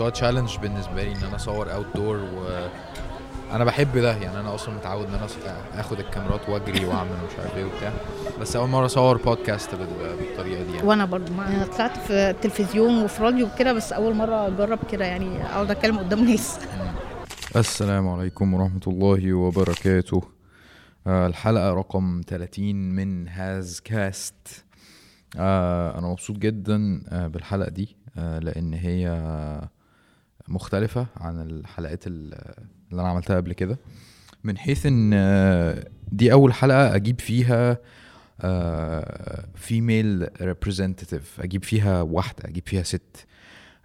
هو challenge بالنسبة لي إن أنا أصور outdoor و أنا بحب ده. يعني أنا أصلا متعود إن أنا آخد الكاميرات وأجري وأعمل مش عارف إيه وبتاع. بس أول مرة أصور بودكاست بال- بالطريقة دي يعني. وأنا برضو ما أنا طلعت في التلفزيون وفي راديو وكده بس أول مرة أجرب كده يعني أقعد أتكلم قدام ناس. السلام عليكم ورحمة الله وبركاته. آه، الحلقة رقم 30 من هاز كاست. آه، أنا مبسوط جدا آه، بالحلقة دي لأن هي مختلفة عن الحلقات ال- اللي أنا عملتها قبل كده. من حيث إن آه، دي أول حلقة أجيب فيها female representative أجيب فيها واحدة أجيب فيها ست.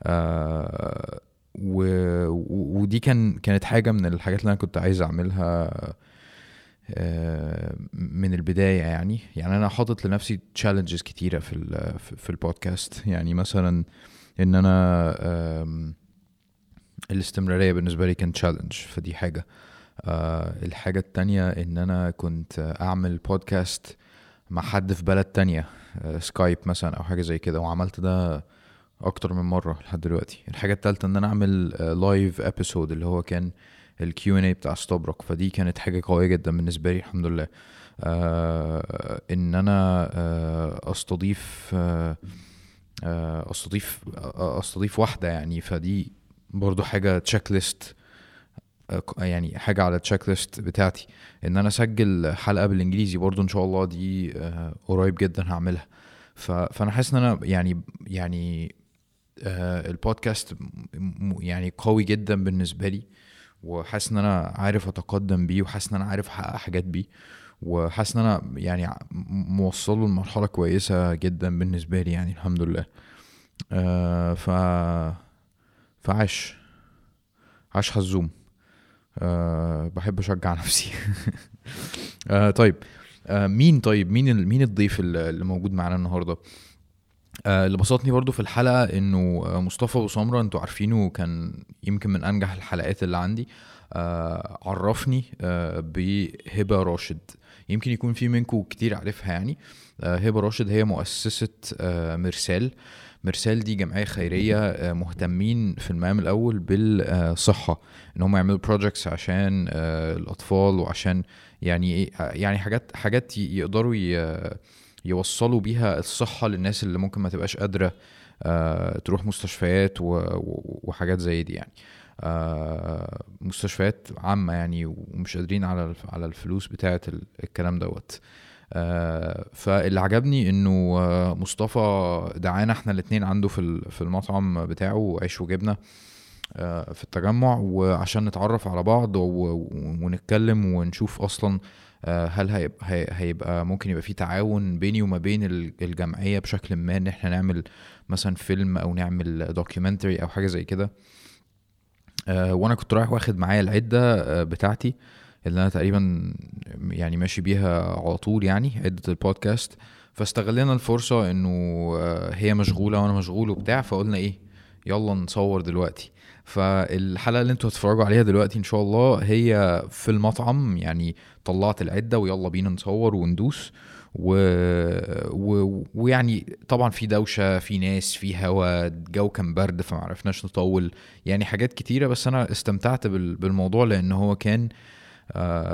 آه، ودي كان كانت حاجة من الحاجات اللي أنا كنت عايز أعملها آه، من البداية يعني. يعني أنا حاطط لنفسي challenges كتيرة في في- البودكاست يعني مثلا إن أنا آم، الاستمرارية بالنسبة لي كان challenge فدي حاجة. آه، الحاجة التانية إن أنا كنت أعمل بودكاست مع حد في بلد تانية آه، Skype مثلا أو حاجة زي كده وعملت ده أكتر من مرة لحد دلوقتي. الحاجة الثالثه إن أنا أعمل live episode اللي هو كان ال Q&A بتاع ستوبروك فدي كانت حاجة قوية جدا بالنسبة لي الحمد لله. آه إن أنا آه أستضيف آه آه أستضيف آه أستضيف واحدة يعني فدي برضو حاجة checklist يعني حاجة على ال checklist بتاعتي إن أنا أسجل حلقة بالإنجليزي برضو إن شاء الله دي آه قريب جدا هعملها. فأنا حاسس إن أنا يعني يعني آه، البودكاست يعني قوي جدا بالنسبة لي وحاسس إن أنا عارف أتقدم بيه وحاسس إن أنا عارف أحقق حاجات بيه وحاسس إن أنا يعني موصله لمرحلة كويسة جدا بالنسبة لي يعني الحمد لله. آه ف فعاش. عاش حزوم. أه بحب أشجع نفسي. أه طيب. أه مين طيب؟ مين مين الضيف اللي موجود معانا النهارده؟ آه، اللي بسطني برضو في الحلقة إنه آه، مصطفى ابو سمرة أنتوا عارفينه كان يمكن من أنجح الحلقات اللي عندي. آه، عرفني آه، بهبة راشد. يمكن يكون في منكم كتير عارفها يعني. آه، هبة راشد هي مؤسسة آه، مرسال. مرسال دي جمعية خيرية آه، مهتمين في المقام الأول بالصحة إن هم يعملوا بروجكتس عشان آه، الأطفال وعشان يعني إيه يعني حاجات حاجات يقدروا يوصلوا بيها الصحة للناس اللي ممكن ما تبقاش قادرة آه، تروح مستشفيات وحاجات زي دي يعني. آه، مستشفيات عامة يعني ومش قادرين على على الفلوس بتاعة ال- الكلام دوت. آه، فاللي عجبني إنه آه، مصطفى دعانا إحنا الاتنين عنده في في المطعم بتاعه عيش وجبنة آه، في التجمع وعشان نتعرف على بعض ونتكلم ونشوف أصلا آه، هل هيبقى, هي- هيبقى ممكن يبقى في تعاون بيني وما بين ال- الجمعية بشكل ما إن إحنا نعمل مثلا فيلم أو نعمل دوكيومنتري أو حاجة زي كده. آه، وأنا كنت رايح واخد معايا العدة آه، بتاعتي. اللي أنا تقريبا يعني ماشي بيها على طول يعني عدة البودكاست. فاستغلينا الفرصة إنه آه، هي مشغولة وأنا مشغول وبتاع فقلنا إيه يلا نصور دلوقتي. فالحلقة اللي أنتوا هتتفرجوا عليها دلوقتي إن شاء الله هي في المطعم يعني طلعت العدة ويلا بينا نصور وندوس. و... و... ويعني طبعا في دوشة في ناس في هوا الجو كان برد فما عرفناش نطول يعني حاجات كتيرة. بس أنا استمتعت بال... بالموضوع لأن هو كان آه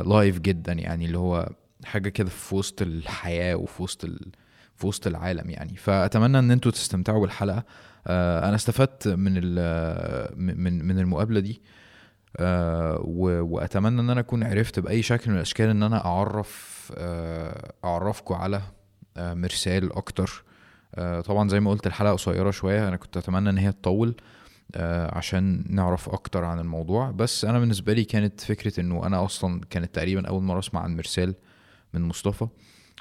لايف جدا يعني اللي هو حاجة كده في وسط الحياة وفي وسط ال... في وسط العالم يعني. فأتمنى إن أنتوا تستمتعوا بالحلقة. آه أنا استفدت من ال... من من المقابلة دي. آه. وأتمنى إن أنا أكون عرفت بأي شكل من الأشكال إن أنا أعرف آه أعرفكم على آه مرسال أكتر. آه طبعا زي ما قلت الحلقة قصيرة شوية أنا كنت أتمنى إن هي تطول. آه، عشان نعرف أكتر عن الموضوع. بس أنا بالنسبة لي كانت فكرة إنه أنا أصلا كانت تقريبا أول مرة أسمع عن مرسال من مصطفى.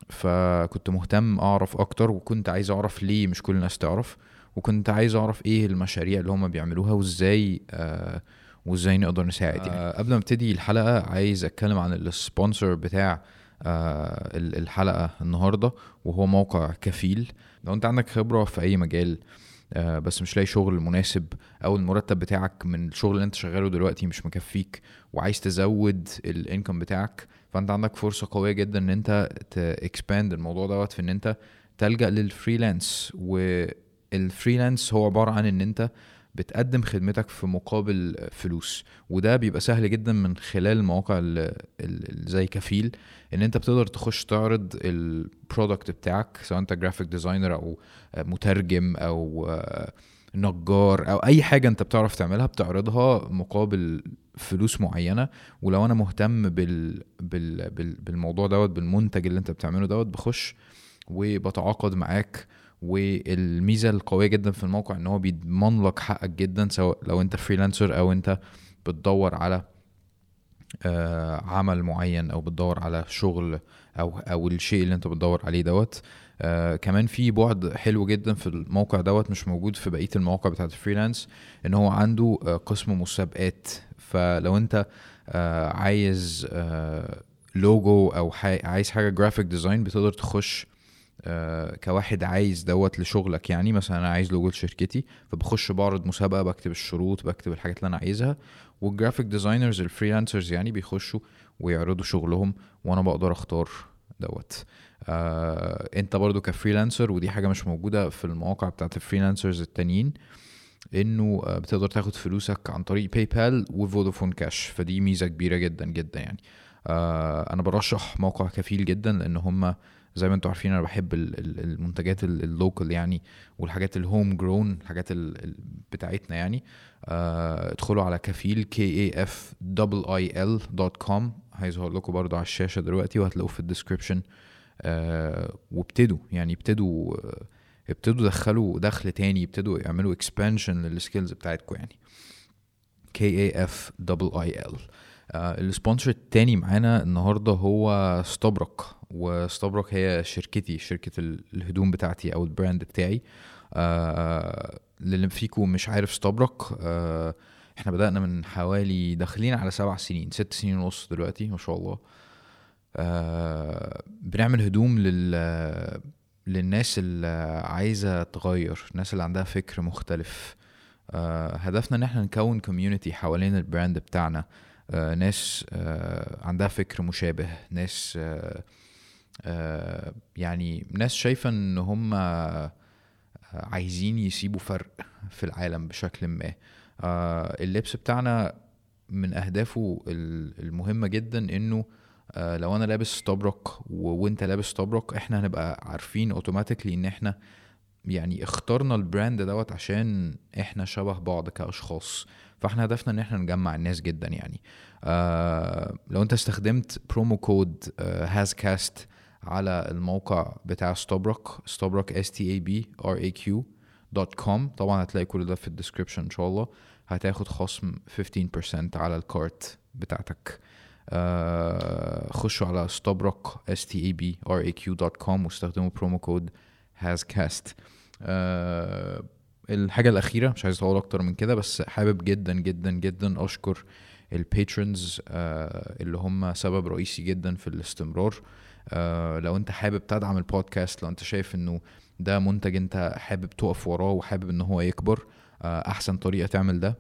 فكنت مهتم أعرف أكتر وكنت عايز أعرف ليه مش كل الناس تعرف. وكنت عايز أعرف إيه المشاريع اللي هم بيعملوها وإزاي آه وإزاي نقدر نساعد يعني. آه. قبل ما أبتدي الحلقة عايز أتكلم عن ال sponsor بتاع آه ال- الحلقة النهارده وهو موقع كفيل. لو أنت عندك خبرة في أي مجال آه، بس مش لاقي شغل مناسب أو المرتب بتاعك من الشغل اللي أنت شغاله دلوقتي مش مكفيك وعايز تزود ال income بتاعك فأنت عندك فرصة قوية جدا إن أنت ت expand الموضوع دوت في إن أنت تلجأ لل freelance وال freelance هو عبارة عن إن أنت بتقدم خدمتك في مقابل فلوس وده بيبقى سهل جدا من خلال المواقع ال- ال- زي كفيل إن أنت بتقدر تخش تعرض ال product بتاعك سواء أنت graphic designer أو مترجم أو نجار أو أي حاجة أنت بتعرف تعملها بتعرضها مقابل فلوس معينة. ولو أنا مهتم بال... بال... بال... بالموضوع دوت بالمنتج اللي أنت بتعمله دوت بخش وبتعاقد معاك والميزة القوية جدا في الموقع إن هو بيضمن لك حقك جدا سواء لو أنت freelancer أو أنت بتدور على آه، عمل معين أو بتدور على شغل أو أو الشيء اللي أنت بتدور عليه دوت آه كمان في بعد حلو جدا في الموقع دوت مش موجود في بقية المواقع بتاعت ال freelance إن هو عنده آه قسم مسابقات فلو أنت آه عايز آه لوجو أو. عايز حاجة graphic design بتقدر تخش كواحد عايز دوت لشغلك. يعني مثلا أنا عايز لوجو لشركتي فبخش بعرض مسابقة بكتب الشروط بكتب الحاجات اللي أنا عايزها وال graphic designers ال freelancers يعني بيخشوا ويعرضوا شغلهم وأنا بقدر أختار دوت. آه أنت برضو ك freelancer ودي حاجة مش موجودة في المواقع بتاعت ال freelancers التانيين إنه آه، بتقدر تاخد فلوسك عن طريق PayPal و Vodafone Cash فدي ميزة كبيرة جدا جدا يعني. آه أنا برشح موقع كفيل جدا لأن هم زي ما أنتم عارفين أنا بحب ال- ال- المنتجات ال- ال local يعني والحاجات ال home grown الحاجات ال- ال- بتاعتنا يعني. آه ادخلوا على كفيل k a f i l dot com هيظهر لكم برضو على الشاشة دلوقتي وهتلاقوه في ال description آه وابتدوا يعني ابتدوا ابتدوا دخلوا دخل تاني ابتدوا يعملوا expansion لل skills بتاعتكم يعني. K A F I L آه ال sponsor التاني معانا النهارده هو ستابرك وستابرك هي شركتي شركة ال- الهدوم بتاعتي أو ال brand بتاعي. آه للي فيكم مش عارف ستابرك آه إحنا بدأنا من حوالي داخلين على سبع سنين ست سنين ونص دلوقتي ما شاء الله. آه بنعمل هدوم لل للناس اللي عايزة تغير الناس اللي عندها فكر مختلف. آه هدفنا إن إحنا نكون community حوالين ال brand بتاعنا. آه ناس آه عندها فكر مشابه ناس آه آه يعني ناس شايفة إن هم آه عايزين يسيبوا فرق في العالم بشكل ما. آه اللبس بتاعنا من أهدافه ال- المهمة جدا إنه آه لو أنا لابس و- وأنت لابس ستابرك إحنا هنبقى عارفين automatically إن إحنا يعني اخترنا ال brand دوت عشان إحنا شبه بعض كأشخاص. فاحنا هدفنا ان إحنا نجمع الناس جدا يعني. آه لو انت استخدمت promo code هاز كاست على الموقع بتاع ستوبرك ستوبرك S T A B R A Q dot com طبعا هتلاقي كل ده في ال description إن شاء الله. هتاخد خصم 15% على الكارت بتاعتك. آه خشوا على ستوبرك S T A B R A Q dot com واستخدموا promo code هاز كاست آه الحاجة الأخيرة مش عايز أطول أكتر من كده بس حابب جدا جدا جدا أشكر ال patrons آه اللي هم سبب رئيسي جدا في الاستمرار. آه لو أنت حابب تدعم البودكاست لو أنت شايف إنه ده منتج أنت حابب تقف وراه وحابب إن هو يكبر آه أحسن طريقة تعمل ده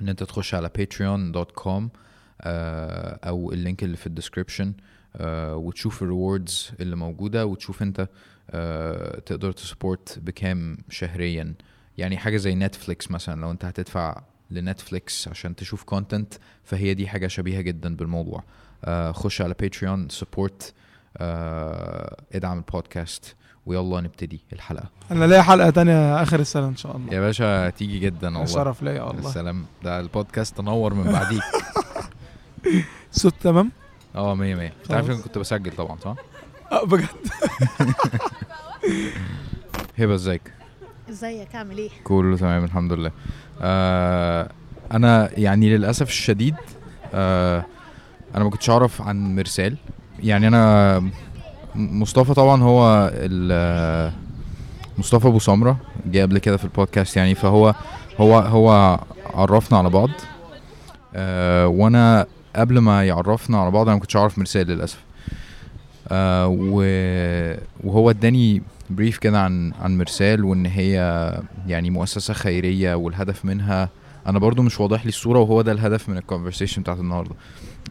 إن أنت تخش على patreon.com آه أو ال link اللي في ال description آه وتشوف ال rewards اللي موجودة وتشوف أنت آه، تقدر ت support بكام شهريا؟ يعني حاجة زي Netflix مثلا لو انت هتدفع ل Netflix عشان تشوف content فهي دي حاجة شبيهة جدا بالموضوع. آه، خش على Patreon support ادعم البودكاست ويلا نبتدي الحلقة. أنا ليا حلقة تانية آخر السنة إن شاء الله. يا باشا تيجي جدا والله. شرف ليا والله. السلام ده البودكاست تنور من بعديك. الصوت تمام؟ آه مية مية. انت عارف كنت بسجل طبعا صح؟ آه بجد. هبة إزيك؟ إزيك عامل إيه؟ كله تمام الحمد لله. آه أنا يعني للأسف الشديد آه أنا ما كنتش أعرف عن مرسال. يعني أنا مصطفى طبعا هو ال- مصطفى أبو سمرة جه قبل كده في البودكاست يعني فهو هو هو عرفنا على بعض. آه وأنا قبل ما يعرفنا على بعض أنا ما كنتش أعرف مرسال للأسف. آه وهو اداني brief كده عن عن مرسال وان هي يعني مؤسسة خيرية والهدف منها. أنا برضو مش واضح لي الصورة وهو ده الهدف من ال conversation بتاعت النهارده.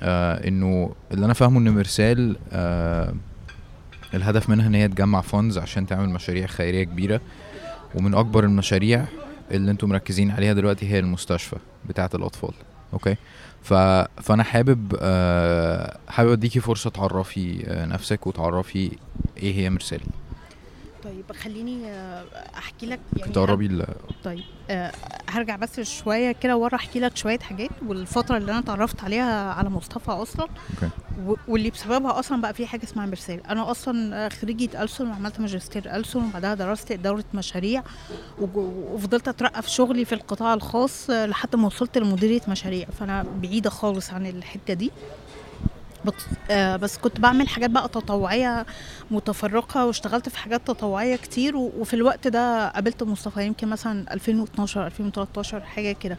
آه إنه اللي أنا فاهمه إن مرسال آه الهدف منها إن هي تجمع funds عشان تعمل مشاريع خيرية كبيرة. ومن أكبر المشاريع اللي أنتم مركزين عليها دلوقتي هي المستشفى بتاعه الأطفال. أوكي؟ ف... فأنا حابب آه، حابب أديكي فرصة تعرفي آه، نفسك وتعرفي إيه هي مرسال طيب خليني آه، أحكي لك يعني تقربي. طيب آه، هرجع بس شوية كده ورا أحكي لك شوية حاجات والفترة اللي أنا اتعرفت عليها على مصطفى أصلا. واللي بسببها أصلا بقى في حاجة اسمها مرسال أنا أصلا آه، خريجة ألسن وعملت ماجستير ألسن وبعدها درست إدارة مشاريع وفضلت أترقى في شغلي في القطاع الخاص لحد ما وصلت لمديرية مشاريع. فأنا بعيدة خالص عن الحتة دي. بس, آه بس كنت بعمل حاجات بقى تطوعية متفرقة واشتغلت في حاجات تطوعية كتير وفي الوقت ده قابلت مصطفى يمكن مثلا 2012 2013 حاجة كده.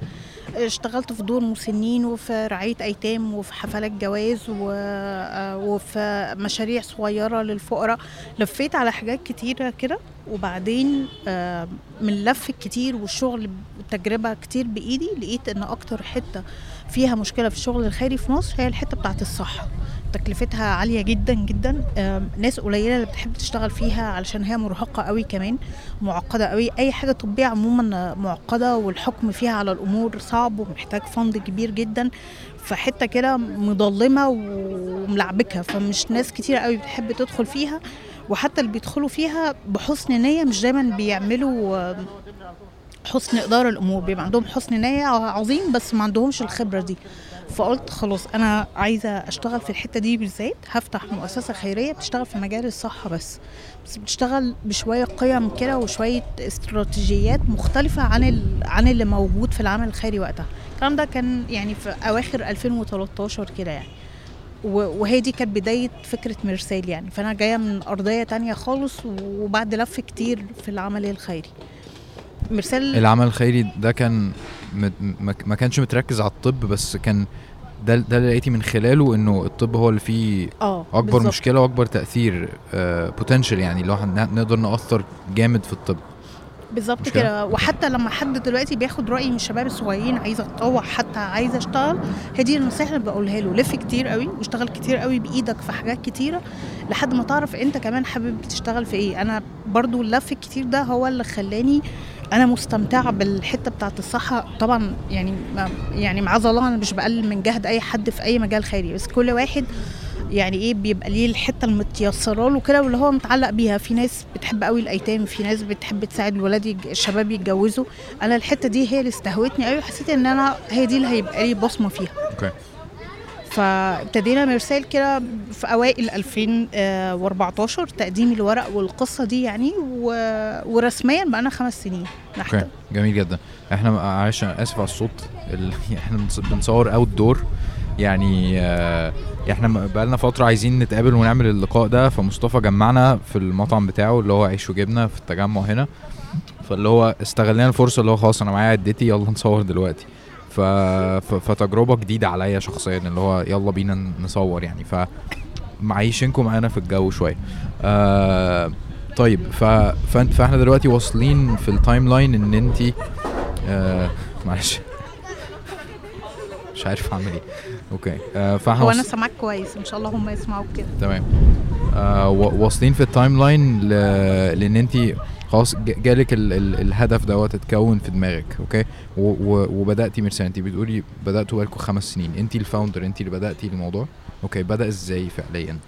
اشتغلت في دور مسنين وفي رعاية أيتام وفي حفلات جواز آه، وفي مشاريع صغيرة للفقراء. لفيت على حاجات كتيره كده وبعدين آه، من اللف الكتير والشغل والتجربه كتير بإيدي لقيت إن أكتر حتة فيها مشكلة في الشغل الخيري في مصر هي الحتة بتاعت الصحة. تكلفتها عالية جدا جدا. ناس قليلة اللي بتحب تشتغل فيها علشان هي مرهقة قوي كمان معقدة قوي. أي حاجة طبية عموما معقدة والحكم فيها على الأمور صعب ومحتاج فند كبير جدا. فحتة كده مظلمة وملعبكة. فمش ناس كتير قوي بتحب تدخل فيها وحتى اللي بيدخلوا فيها بحسن نية مش دايما بيعملوا حسن إدارة الأمور بيبقى عندهم حسن نية عظيم بس ما عندهمش الخبرة دي. فقلت خلاص أنا عايزة أشتغل في الحتة دي بالذات هفتح مؤسسة خيرية بتشتغل في مجال الصحة بس. بس بتشتغل بشوية قيم كده وشوية استراتيجيات مختلفة عن. عن اللي موجود في العمل الخيري وقتها. الكلام ده كان يعني في أواخر 2013 كده يعني. وهي دي كانت بداية فكرة مرسال يعني. فأنا جاية من أرضية تانية خالص وبعد لف كتير في العمل الخيري. مرسال العمل الخيري ده كان ما كانش متركز على الطب بس كان ده ده اللي لقيتي من خلاله إنه الطب هو اللي فيه آه أكبر بالظبط. مشكلة وأكبر تأثير بوتنشال يعني اللي هو نقدر نأثر جامد في الطب بالظبط كده؟ وحتى لما حد دلوقتي بياخد رايي من الشباب الصغيرين عايزه أتطوع حتى عايزه أشتغل هي دي النصيحة اللي بقولها له لف كتير قوي واشتغل كتير قوي بإيدك في حاجات كتيرة لحد ما تعرف أنت كمان حابب تشتغل في إيه أنا برضو اللف الكتير ده هو اللي خلاني أنا مستمتعة بالحتة بتاعت الصحة. طبعا يعني يعني معاذ الله أنا مش بقلل من جهد أي حد في أي مجال خيري بس كل واحد يعني إيه بيبقى ليه الحتة المتيسرة له كده واللي هو متعلق بيها. في ناس بتحب قوي الأيتام في ناس بتحب تساعد الولاد يج- الشباب يتجوزوا. أنا الحتة دي هي اللي استهوتني قوي وحسيت إن أنا هي دي اللي هيبقى لي بصمة فيها. okay. فابتدينا مرسال كده في أوائل 2014 تقديم الورق والقصة دي يعني و... ورسميا بقى خمس سنين نحت. جميل جدا. إحنا معلش أنا آسف على الصوت. ال... إحنا بنص- بنصور outdoor يعني آه، إحنا بقالنا فترة عايزين نتقابل ونعمل اللقاء ده. فمصطفى جمعنا في المطعم بتاعه اللي هو عيش وجبنة في التجمع هنا. فاللي هو استغلنا الفرصة اللي هو خلاص أنا معايا عدتي يلا نصور دلوقتي. ف... ف... فتجربة جديدة عليا شخصيا اللي هو يلا بينا نصور يعني. ف معيشينكم معانا في الجو شوية. آه طيب ف... ف... فإحنا دلوقتي واصلين في ال timeline إن أنت آه معلش. مش عارف أعمل إيه. okay. آه فإحنا هو وص- أنا سامعك كويس إن شاء الله هم يسمعوك كده. تمام. آه واصلين في ال timeline ل... لأن أنت خلاص جالك ال... ال... الهدف دوت اتكون في دماغك okay. وبدأتي مرسال انت بتقولي بدأتوا بقالكم خمس سنين انت ال founder انت اللي بدأتي الموضوع okay بدأ إزاي فعليا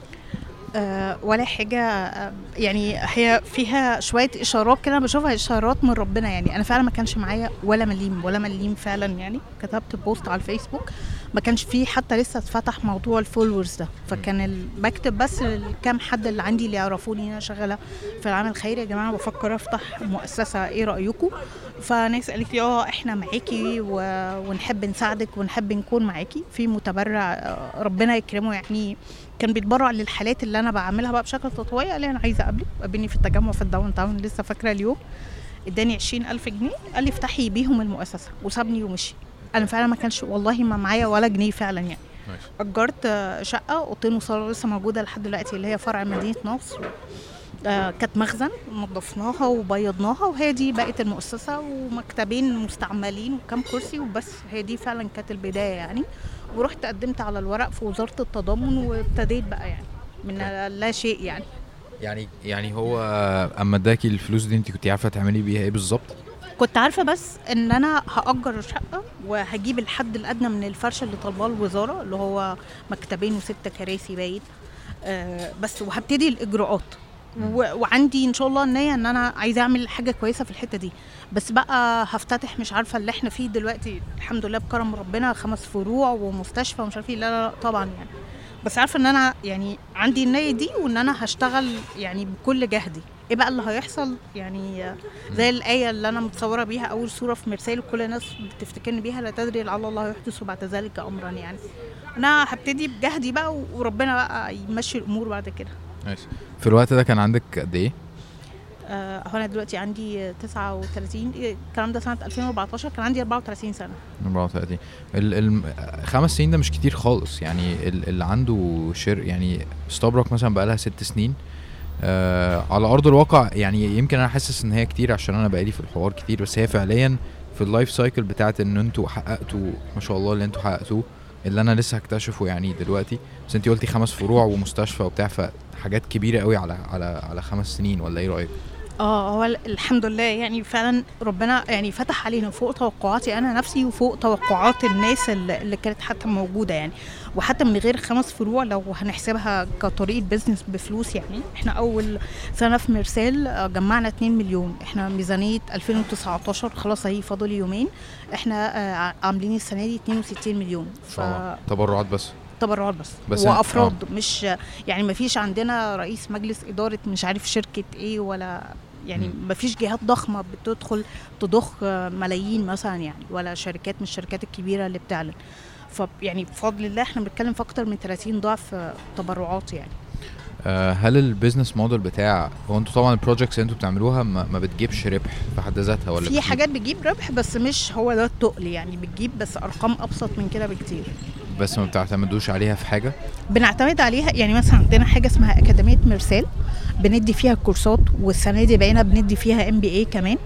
آه، ولا حاجة آه، يعني هي فيها شوية إشارات كده بشوفها إشارات من ربنا يعني أنا فعلا ما كانش معايا ولا مليم ولا مليم فعلا يعني كتبت post على الفيسبوك ما كانش فيه حتى لسه اتفتح موضوع ال followers ده. فكان بكتب بس الكام حد اللي عندي اللي يعرفوني أنا شغالة في العمل الخيري يا جماعة بفكر أفتح مؤسسة. إيه رأيكم؟ فناس قالت لي آه إحنا معاكي و... ونحب نساعدك ونحب نكون معاكي. في متبرع آه، ربنا يكرمه يعني كان بيتبرع للحالات اللي أنا بعملها بقى بشكل تطوعي. قال لي أنا عايزة أقابلك. قابلني في التجمع في ال downtown لسه فاكرة اليوم. اداني 20000 جنيه. قال لي افتحي بيهم المؤسسة. وسابني ومشي. أنا فعلا ما كانش والله ما معايا ولا جنيه فعلا يعني. أجرت آه، شقة أوضتين وصالة لسه موجودة لحد دلوقتي اللي هي فرع مدينة نصر. آه، كانت مخزن نظفناها وبيضناها وهي دي بقت المؤسسة ومكتبين مستعملين وكام كرسي وبس. هي دي فعلا كانت البداية يعني. ورحت قدمت على الورق في وزارة التضامن وابتديت بقى يعني من لا شيء يعني. يعني يعني هو أما اداكي الفلوس دي انت كنت عارفة تعملي بيها إيه بالظبط؟ كنت عارفة بس إن أنا هأجر شقة وهجيب الحد الأدنى من الفرش اللي طالباه الوزارة اللي هو مكتبين وست كراسي باين. آه بس وهبتدي الإجراءات. وعندي إن شاء الله النية إن أنا عايزة أعمل حاجة كويسة في الحتة دي. بس بقى هفتتح مش عارفة اللي إحنا فيه دلوقتي الحمد لله بكرم ربنا خمس فروع ومستشفى ومش عارفه إيه. لا, لا لا طبعا يعني. بس عارفة إن أنا يعني عندي النية دي وإن أنا هشتغل يعني بكل جهدي. إيه بقى اللي هيحصل؟ يعني زي الآية اللي أنا متصورة بيها أول سورة في مرسال وكل الناس بتفتكرني بيها لا تدري لعل الله يحدث بعد ذلك امرا يعني. أنا هبتدي بجهدي بقى وربنا بقى يمشي الأمور بعد كده. نايس في الوقت ده كان عندك قد إيه؟ آه، هو أنا دلوقتي عندي 39 إيه، الكلام ده سنة 2014 كان عندي 34 سنة. 34 ال ال خمس سنين ده مش كتير خالص يعني ال- اللي عنده شر يعني ستابرك مثلا بقالها ست سنين آه على أرض الواقع يعني يمكن أنا حاسس إن هي كتير عشان أنا بقالي في الحوار كتير بس هي فعليا في ال life cycle بتاعت إن أنتوا حققتوا ما شاء الله اللي أنتوا حققتوه اللي أنا لسه هكتشفه يعني دلوقتي بس انت قلتي خمس فروع ومستشفى وبتاع فحاجات كبيرة قوي على على على خمس سنين ولا إيه رأيك؟ آه هو ال- الحمد لله. يعني فعلا ربنا يعني فتح علينا فوق توقعاتي أنا نفسي وفوق توقعات الناس اللي كانت حتى موجودة يعني. وحتى من غير خمس فروع لو هنحسبها كطريقة بيزنس بفلوس يعني. إحنا أول سنه في مرسال آه، جمعنا 2 مليون. إحنا ميزانية 2019 خلاص هي فاضل يومين. إحنا آه، عاملين السنة دي 62 مليون. ف... تبرعات بس. تبرعات بس, بس أنا- وأفراد. مش يعني ما فيش عندنا رئيس مجلس إدارة مش عارف شركة إيه ولا يعني. ما فيش جهات ضخمة بتدخل تضخ ملايين مثلا يعني ولا شركات من الشركات الكبيرة اللي بتعلن. ف يعني بفضل الله إحنا بنتكلم في أكتر من 30 ضعف تبرعات يعني. آه، هل ال business model بتاع هو أنتوا طبعا ال projects اللي أنتوا بتعملوها ما, ما بتجيبش ربح في حد ذاتها ولا في بتجيب؟ حاجات بتجيب ربح بس مش هو ده التقل يعني. بتجيب بس أرقام أبسط من كده بكتير. بس ما بتعتمدوش عليها في حاجة؟ بنعتمد عليها يعني مثلا عندنا حاجة اسمها أكاديمية مرسال بندي فيها كورسات والسنة دي بقينا بندي فيها MBA كمان.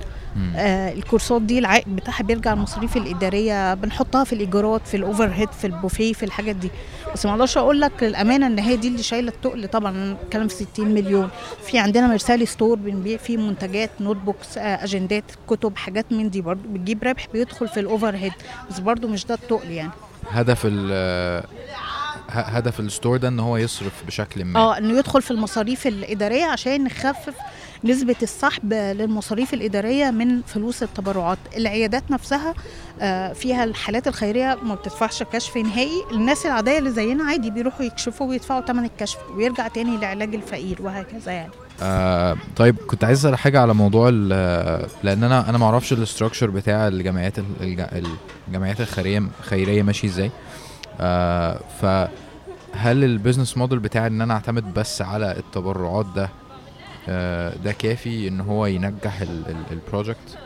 آه الكورسات دي العائد بتاعها بيرجع المصاريف الإدارية بنحطها في الإيجارات في ال overhead في البوفيه في الحاجات دي. بس ما أقدرش أقول لك للأمانة إن هي دي اللي شايلة التقل. طبعا بتكلم في 60 مليون. في عندنا مرسالي store بنبيع فيه منتجات notebooks آه أجندات كتب حاجات من دي. برضه بتجيب ربح بيدخل في ال overhead بس برضه مش ده التقل يعني. هدف هدف ال store ده إن هو يصرف بشكل ما. آه إنه يدخل في المصاريف الإدارية عشان نخفف نسبة السحب للمصاريف الإدارية من فلوس التبرعات. العيادات نفسها آه، فيها الحالات الخيرية ما بتدفعش كشف نهائي. الناس العادية اللي زينا عادي بيروحوا يكشفوا ويدفعوا ثمن الكشف ويرجع تاني لعلاج الفقير وهكذا يعني. آه طيب كنت عايز أسأل حاجة على موضوع لأن أنا أنا ما أعرفش ال structure بتاع الجمعيات ال- الج- الجمعيات الخيرية خيرية ماشي إزاي. آه فهل ال business model بتاع إن أنا أعتمد بس على التبرعات ده آه ده كافي إن هو ينجح ال project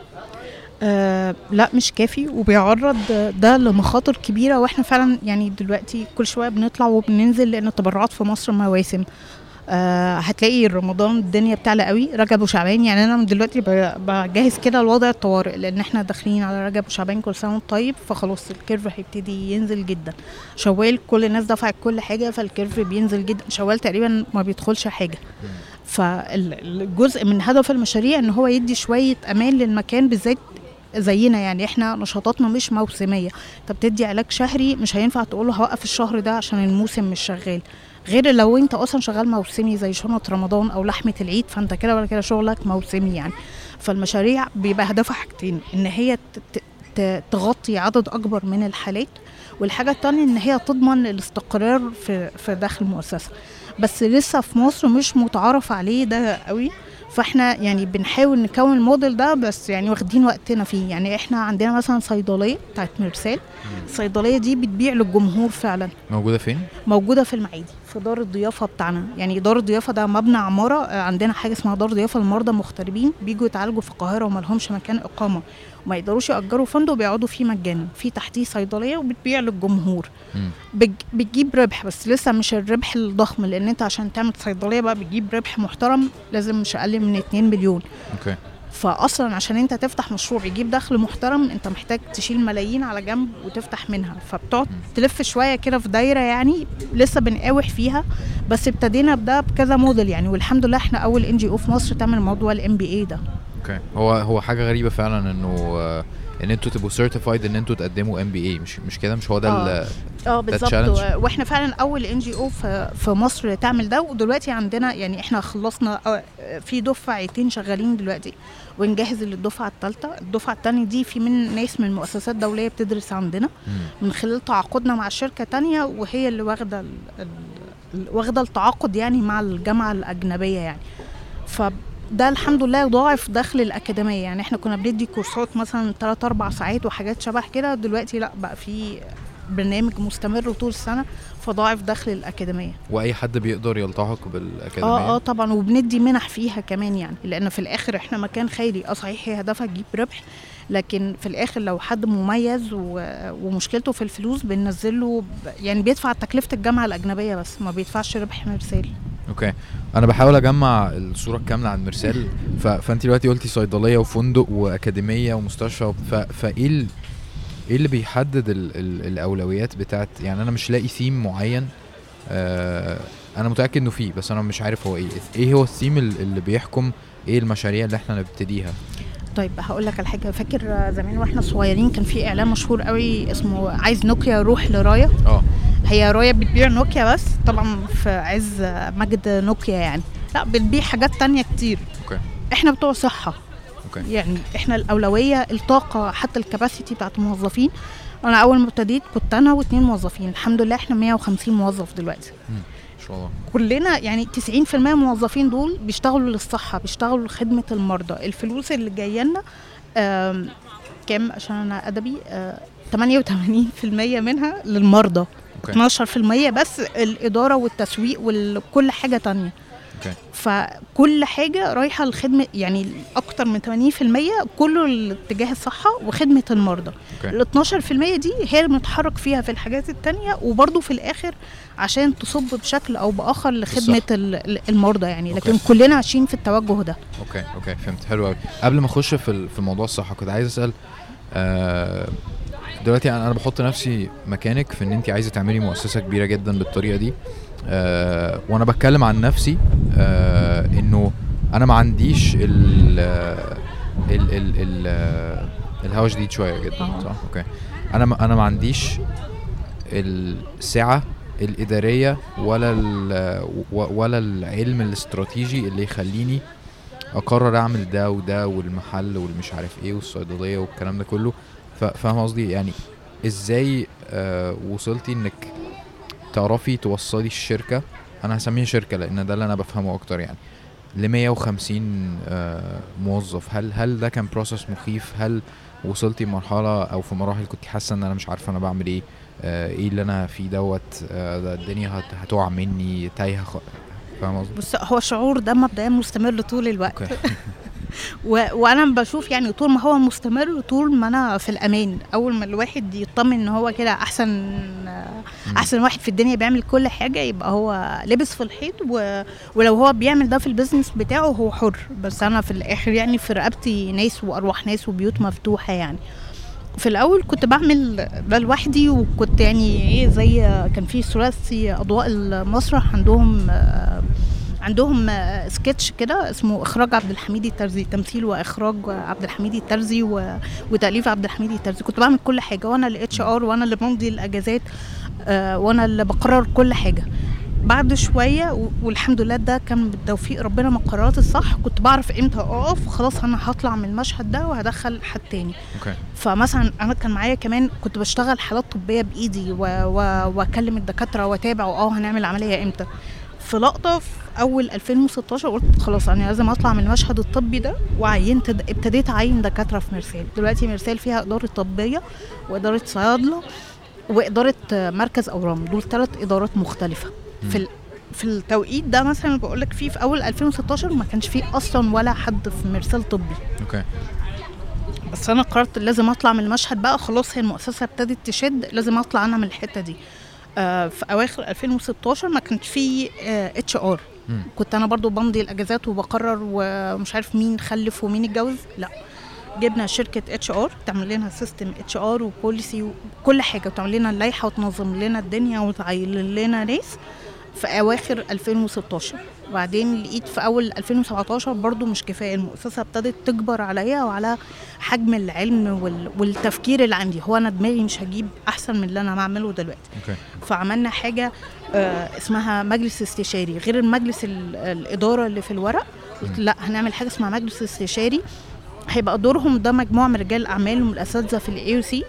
آه لا مش كافي وبيعرض ده لمخاطر كبيرة وإحنا فعلا يعني دلوقتي كل شوية بنطلع وبننزل لأن التبرعات في مصر مواسم. آه هتلاقي رمضان الدنيا بتعلى قوي. رجب وشعبان يعني أنا من دلوقتي بجهز كده لوضع الطوارئ لأن إحنا داخلين على رجب وشعبان كل سنة وأنت طيب فخلاص ال curve هيبتدي ينزل جدا. شوال كل الناس دفعت كل حاجة فال curve بينزل جدا. شوال تقريبا ما بيدخلش حاجة. فالجزء من هدف المشاريع إن هو يدي شوية أمان للمكان بالذات زينا. يعني إحنا نشاطاتنا مش موسمية. أنت بتدي علاج شهري مش هينفع تقول هوقف الشهر ده عشان الموسم مش شغال. غير لو انت أصلا شغال موسمي زي شنط رمضان أو لحمة العيد فانت كده ولا كده شغلك موسمي يعني. فالمشاريع بيبقى هدفها حاجتين إن هي تغطي عدد أكبر من الحالات والحاجة التانية إن هي تضمن الاستقرار في في داخل المؤسسة. بس لسه في مصر مش متعارف عليه ده قوي فإحنا يعني بنحاول نكون الموديل ده بس يعني واخدين وقتنا فيه. يعني إحنا عندنا مثلا صيدلية بتاعت مرسال. الصيدليه دي بتبيع للجمهور فعلا. موجودة فين؟ موجودة في المعادي. في دار الضيافة بتاعنا. يعني دار الضيافة ده مبنى عمارة آه، عندنا حاجة اسمها دار ضيافه للمرضى المغتربين بيجوا يتعالجوا في القاهرة وما لهمش مكان إقامة. وما يقدروش يأجروا فندق بيقعدوا فيه مجانا. في تحتيه صيدلية وبتبيع للجمهور. بج- بتجيب ربح بس لسه مش الربح الضخم لأن أنت عشان تعمل صيدلية بقى بتجيب ربح محترم لازم مش أقل من 2 مليون. okay. فأصلا عشان أنت تفتح مشروع يجيب دخل محترم أنت محتاج تشيل ملايين على جنب وتفتح منها. فبتقعد تلف شوية كده في دايرة يعني لسه بنقاوح فيها بس ابتدينا بده بكذا موديل يعني. والحمد لله إحنا أول NGO في مصر تعمل موضوع ال MBA ده. okay. هو هو حاجة غريبة فعلا إنه آه، إن أنتوا تبقوا certified إن أنتوا تقدموا MBA مش مش كده؟ مش هو ده آه. آه بالظبط. challenge. و- وإحنا فعلا أول NGO في في مصر تعمل ده. ودلوقتي عندنا يعني إحنا خلصنا آه، في دفعتين شغالين دلوقتي. ونجهز للدفعة الثالثه الدفعة الثانية دي في من ناس من مؤسسات دولية بتدرس عندنا. من خلال تعاقدنا مع شركة تانية وهي اللي واخدة واخدة التعاقد يعني مع الجامعة الأجنبية يعني. فده الحمد لله ضاعف دخل الأكاديمية يعني. إحنا كنا بندي كورسات مثلا 3 4 ساعات وحاجات شبه كده. دلوقتي لأ بقى في برنامج مستمر طول السنة. فضاعف دخل الأكاديمية وأي حد بيقدر يلتحق بالأكاديمية آه آه طبعا وبندي منح فيها كمان يعني لأن في الآخر إحنا مكان خيري آه صحيح هي هدفها تجيب ربح لكن في الآخر لو حد مميز. ومشكلته في الفلوس بننزل له ب... يعني بيدفع تكلفة الجامعة الأجنبية بس ما بيدفعش ربح مرسال okay أنا بحاول أجمع الصورة الكاملة عن مرسال ف... فانت دلوقتي قلتي صيدلية وفندق وأكاديمية ومستشفى ف... فإيه. إيه اللي بيحدد ال... ال... الأولويات بتاعت يعني أنا مش لاقي ثيم معين آه... أنا متأكد إنه فيه بس أنا مش عارف هو إيه. إيه هو الثيم ال- اللي بيحكم إيه المشاريع اللي إحنا نبتديها؟ طيب هقول لك على حاجة. فاكر زمان وإحنا صغيرين كان في إعلان مشهور قوي اسمه عايز نوكيا روح لرايه آه. هي رايه بتبيع نوكيا بس طبعا في عز مجد نوكيا يعني. لأ بتبيع حاجات تانية كتير. okay. إحنا بتوع صحة. okay. يعني إحنا الأولوية الطاقة حتى ال capacity بتاعت الموظفين. أنا أول ما ابتديت كنت أنا واثنين موظفين. الحمد لله إحنا 150 موظف دلوقتي. إن شاء الله. كلنا يعني 90% من الموظفين دول بيشتغلوا للصحة بيشتغلوا لخدمة المرضى. الفلوس اللي جاية لنا كام؟ عشان أنا أدبي آه، 88% منها للمرضى. okay. 12% بس الإدارة والتسويق وكل حاجة تانية. okay. فكل حاجة رايحة لخدمة يعني أكتر من 80% كله لاتجاه الصحة وخدمة المرضى. ال 12% دي هي اللي بنتحرك فيها في الحاجات التانية وبرضه في الآخر عشان تصب بشكل أو بآخر لخدمة بالصح. ال- ال- المرضى يعني. okay. لكن كلنا عايشين في التوجه ده. okay okay فهمت. حلو قوي قبل ما أخش في في موضوع الصحة كنت عايز أسأل آه دلوقتي أنا بحط نفسي مكانك في إن انت عايزة تعملي مؤسسة كبيرة جدا بالطريقة دي. آه وأنا بتكلم عن نفسي آه إنه أنا ما عنديش ال ال ال ال الهوا شديد شوية جدا آه. صح؟ okay. أنا ما أنا ما عنديش السعة الإدارية ولا ال- ولا العلم الاستراتيجي اللي يخليني أقرر أعمل ده وده والمحل والمش عارف إيه والصيدلية والكلام ده كله. فاهم قصدي؟ يعني إزاي آه وصلتي إنك تعرفي توصلي الشركة؟ أنا هسميها شركة لأن ده اللي أنا بفهمه أكتر يعني. ل 150 آه موظف. هل هل ده كان بروسس مخيف؟ هل وصلتي مرحلة أو في مراحل كنت حاسة إن أنا مش عارفة أنا بعمل إيه؟ آه إيه اللي أنا فيه دوت؟ آه الدنيا هت- هتقع مني تايهة خ... فاهم قصدي؟ بص هو الشعور ده مبدئيا مستمر طول الوقت. و... وأنا بشوف يعني طول ما هو مستمر طول ما أنا في الأمان. أول ما الواحد يطمن إن هو كده أحسن. أحسن واحد في الدنيا بيعمل كل حاجة يبقى هو لبس في الحيط و... ولو هو بيعمل ده في البيزنس بتاعه هو حر. بس أنا في الآخر يعني في رقبتي ناس وأرواح ناس وبيوت مفتوحة يعني. في الأول كنت بعمل ده لوحدي وكنت يعني إيه زي كان في ثلاثي أضواء المسرح عندهم آه، عندهم آه، سكتش كده اسمه إخراج عبد الحميد الترزي تمثيل وإخراج عبد الحميد الترزي و... وتأليف عبد الحميد الترزي. كنت بعمل كل حاجة وأنا ال HR وأنا اللي بمضي الأجازات آه، وأنا اللي بقرر كل حاجة. بعد شوية و- والحمد لله ده كان بتوفيق ربنا من القرارات الصح. كنت بعرف إمتى أقف خلاص أنا هطلع من المشهد ده وهدخل حد تاني. okay. فمثلا أنا كان معايا كمان كنت بشتغل حالات طبية بإيدي وأكلم الدكاترة وأتابع آه هنعمل عملية إمتى. في لقطة في أول 2016 قلت خلاص أنا لازم أطلع من المشهد الطبي ده وعينت ابتديت أعين دكاترة في مرسال دلوقتي مرسال فيها إدارة طبية وإدارة صيادلة وإدارة مركز أورام. دول ثلاث إدارات مختلفة. في. في التوقيت ده مثلا بقول لك فيه في أول 2016 ما كانش فيه أصلا ولا حد في مرسال طبي. أوكي. بس أنا قررت لازم أطلع من المشهد بقى خلاص هي المؤسسة ابتدت تشد لازم أطلع أنا من الحتة دي. في أواخر 2016 ما كانش في HR. كنت أنا برضو بمضي الأجازات وبقرر ومش عارف مين خلف ومين اتجوز. لا جبنا شركة HR تعمل لنا system HR و policy وكل حاجة وتعمل لنا اللائحه وتنظم لنا الدنيا وتعين لنا ناس. في أواخر 2016 وبعدين لقيت في أول 2017 برضو مش كفاية المؤسسة ابتدت تكبر عليا وعلى حجم العلم وال... والتفكير اللي عندي. هو أنا دماغي مش هجيب أحسن من اللي أنا بعمله دلوقتي. okay. فعملنا حاجة آه، اسمها مجلس استشاري غير المجلس ال- الإدارة اللي في الورق. قلت لا هنعمل حاجة اسمها مجلس استشاري. هيبقى دورهم ده مجموعة من رجال الاعمال والاساتذه في الاي سي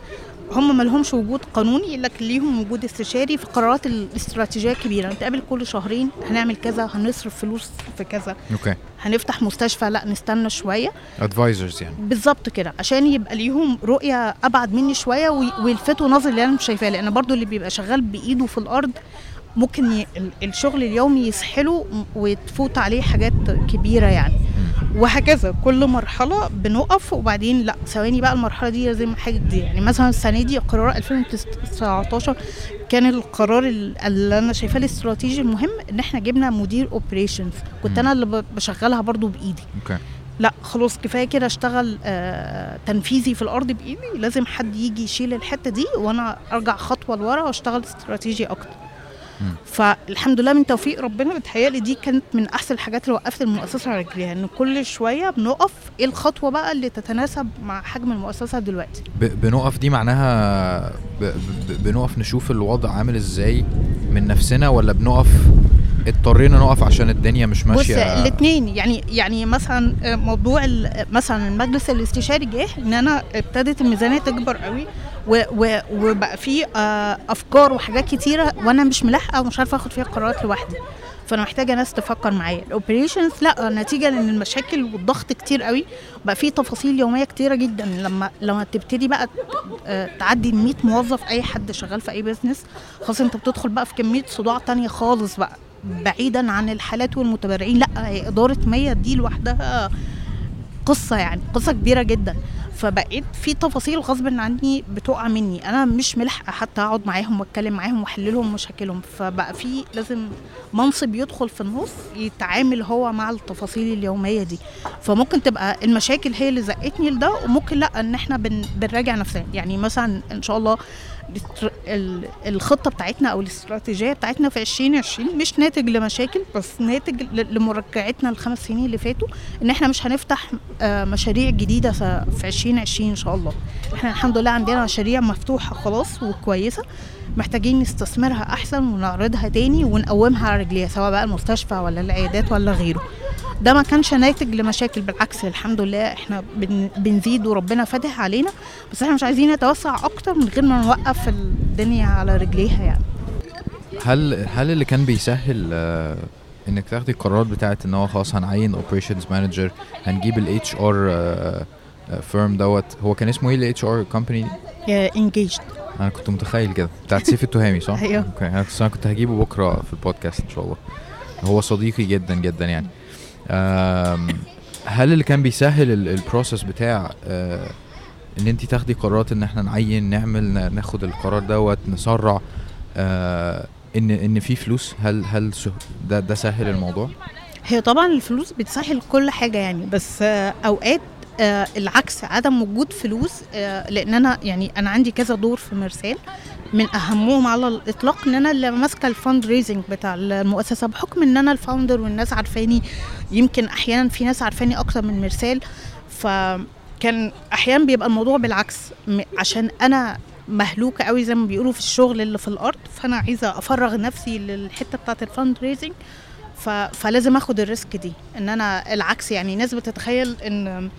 هم ما لهمش وجود قانوني لكن ليهم وجود استشاري في قرارات الاستراتيجية الكبيرة. نتقابل كل شهرين هنعمل كذا هنصرف فلوس في كذا. okay. هنفتح مستشفى لا نستنى شوية. advisors يعني. بالظبط كده عشان يبقى ليهم رؤية أبعد مني شوية وي- ويلفتوا نظري اللي أنا مش شايفاه. لأن برضو اللي بيبقى شغال بإيده في الأرض ممكن ي... ال- الشغل اليومي يسحله وتفوت عليه حاجات كبيرة يعني. وهكذا كل مرحلة بنقف وبعدين لأ ثواني بقى المرحلة دي لازم حاجة جديدة. يعني مثلا السنة دي قرار 2019 كان القرار ال- اللي أنا شايفاه الاستراتيجي المهم إن إحنا جبنا مدير operations كنت. أنا اللي بشغلها برضو بإيدي. okay. لأ خلاص كفاية كده أشتغل آه تنفيذي في الأرض بإيدي. لازم حد يجي يشيل الحتة دي وأنا أرجع خطوة لورا وأشتغل استراتيجي أكتر. فالحمد لله من توفيق ربنا بتهيألي دي كانت من أحسن الحاجات اللي وقفت المؤسسة على رجليها إن كل شوية بنقف إيه الخطوة بقى اللي تتناسب مع حجم المؤسسة دلوقتي؟ بنقف دي معناها بنقف نشوف الوضع عامل إزاي من نفسنا ولا بنقف اضطرينا نقف عشان الدنيا مش بص ماشية؟ الاثنين يعني يعني مثلا موضوع مثلا المجلس الاستشاري جه إن أنا ابتدت الميزانية تكبر قوي وبقى في آه، أفكار وحاجات كتيرة وأنا مش ملاحقة ومش عارفة آخد فيها قرارات لوحدي. فأنا محتاجة ناس تفكر معايا. ال operations لأ نتيجة لإن المشاكل والضغط كتير قوي. بقى في تفاصيل يومية كتيرة جدا. لما لما تبتدي بقى آه، تعدي ال 100 موظف أي حد شغال في أي business خلاص أنت بتدخل بقى في كمية صداع تانية خالص بقى. بعيدا عن الحالات والمتبرعين لأ هي إدارة 100 دي لوحدها قصة يعني قصة كبيرة جدا. فبقيت في تفاصيل غصب عني بتقع مني. أنا مش ملحقة حتى أقعد معاهم وأتكلم معاهم واحل لهم مشاكلهم فبقى في لازم منصب يدخل في النص يتعامل هو مع التفاصيل اليومية دي. فممكن تبقى المشاكل هي اللي زقتني لده وممكن لأ إن إحنا بن بنراجع نفسنا. يعني مثلا إن شاء الله الخطة بتاعتنا أو الاستراتيجية بتاعتنا في 2020 مش ناتج لمشاكل بس ناتج لمراجعتنا الخمس سنين اللي فاتوا إن إحنا مش هنفتح آه، مشاريع جديدة في 2020 إن شاء الله. إحنا الحمد لله عندنا مشاريع مفتوحة خلاص وكويسة. محتاجين نستثمرها أحسن ونعرضها تاني ونقومها على رجليها سواء بقى المستشفى ولا العيادات ولا غيره. ده ما كانش ناتج لمشاكل بالعكس الحمد لله إحنا بن بنزيد وربنا فاتح علينا بس إحنا مش عايزين نتوسع أكتر من غير ما نوقف الدنيا على رجليها يعني. هل هل اللي كان بيسهل آه، إنك تاخدي القرارات بتاعت إن هو خلاص هنعين operations manager هنجيب ال HR firm دوت هو كان اسمه إيه ال HR company engaged أنا كنت متخيل كده بتاعت سيف التهامي صح؟ أيوه. أوكي أنا كنت- أنا كنت هجيبه بكرة في البودكاست إن شاء الله هو صديقي جدا جدا يعني هل اللي كان بيسهل ال process بتاع آه، إن أنت تاخدي قرارات إن إحنا نعين نعمل نا- ناخد القرار دوت نسرع آه، ان إن في فلوس هل هل ده ده سهل الموضوع؟ هي طبعا الفلوس بتسهل كل حاجة يعني بس آه، أوقات آه، العكس عدم وجود فلوس آه، لأن أنا يعني أنا عندي كذا دور في مرسال من أهمهم على الإطلاق إن أنا اللي ماسكة ال fundraising بتاع المؤسسة بحكم إن أنا ال founder والناس عارفاني يمكن أحيانا في ناس عارفاني أكتر من مرسال فكان أحيانا بيبقى الموضوع بالعكس عشان أنا مهلوكة قوي زي ما بيقولوا في الشغل اللي في الأرض. فأنا عايزة أفرغ نفسي للحتة بتاعة ال fundraising. فلازم آخد ال risk دي. إن أنا العكس يعني ناس بتتخيل إن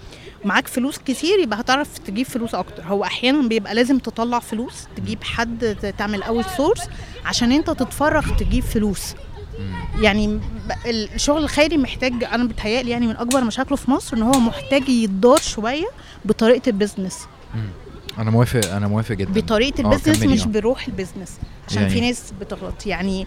معاك فلوس كتير يبقى هتعرف تجيب فلوس أكتر. هو أحيانا بيبقى لازم تطلع فلوس تجيب حد تعمل outsource عشان أنت تتفرغ تجيب فلوس. يعني الشغل الخيري محتاج أنا بتهيألي يعني من أكبر مشاكله في مصر إن هو محتاج يتدار شوية بطريقة البيزنس أنا موافق أنا موافق جدا. بطريقة آه، ال business مش. بروح ال business عشان يعني- في ناس بتغلط. يعني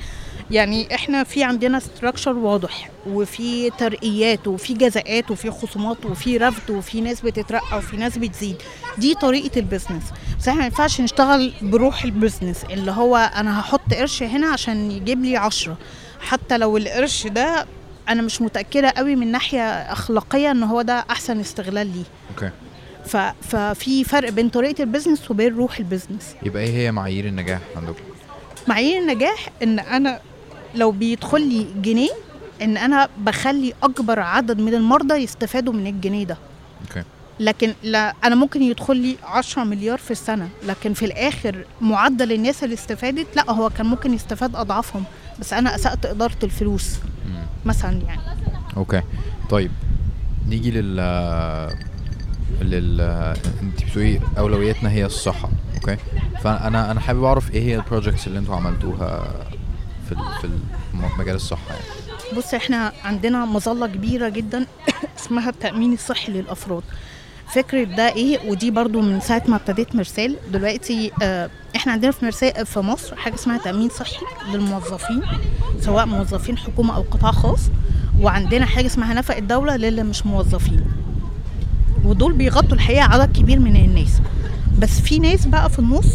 يعني إحنا في عندنا structure واضح وفي ترقيات وفي جزاءات وفي خصومات وفي رفض وفي ناس بتترقى وفي ناس بتزيد. دي طريقة ال business بس إحنا ما ينفعش نشتغل بروح ال business اللي هو أنا هحط قرش هنا عشان يجيب لي عشرة. حتى لو القرش ده أنا مش متأكدة قوي من ناحية أخلاقية إن هو ده أحسن استغلال ليه. okay. ف... ففي فرق بين طريقة ال business وبين روح ال business يبقى إيه هي معايير النجاح عندكم؟ معايير النجاح إن أنا لو بيدخل لي جنيه إن أنا بخلي أكبر عدد من المرضى يستفادوا من الجنيه ده. okay. لكن لا أنا ممكن يدخل لي 10 مليار في السنة لكن في الآخر معدل الناس اللي استفادت لا هو كان ممكن يستفاد أضعافهم بس أنا أسأت إدارة الفلوس مم. مثلا يعني. okay. طيب نيجي لل لل انت بتقولي أولوياتنا هي الصحة okay؟ فأنا أنا حابب أعرف إيه هي ال projects اللي أنتوا عملتوها في في مجال الصحة يعني. بص إحنا عندنا مظلة كبيرة جدا اسمها التأمين الصحي للأفراد. فكرة ده إيه؟ ودي برضو من ساعة ما ابتديت مرسال. دلوقتي آه إحنا عندنا في مرسال في مصر حاجة اسمها تأمين صحي للموظفين سواء موظفين حكومة أو قطاع خاص. وعندنا حاجة اسمها نفق الدولة للي مش موظفين. ودول بيغطوا الحقيقة عدد كبير من الناس. بس في ناس بقى في النص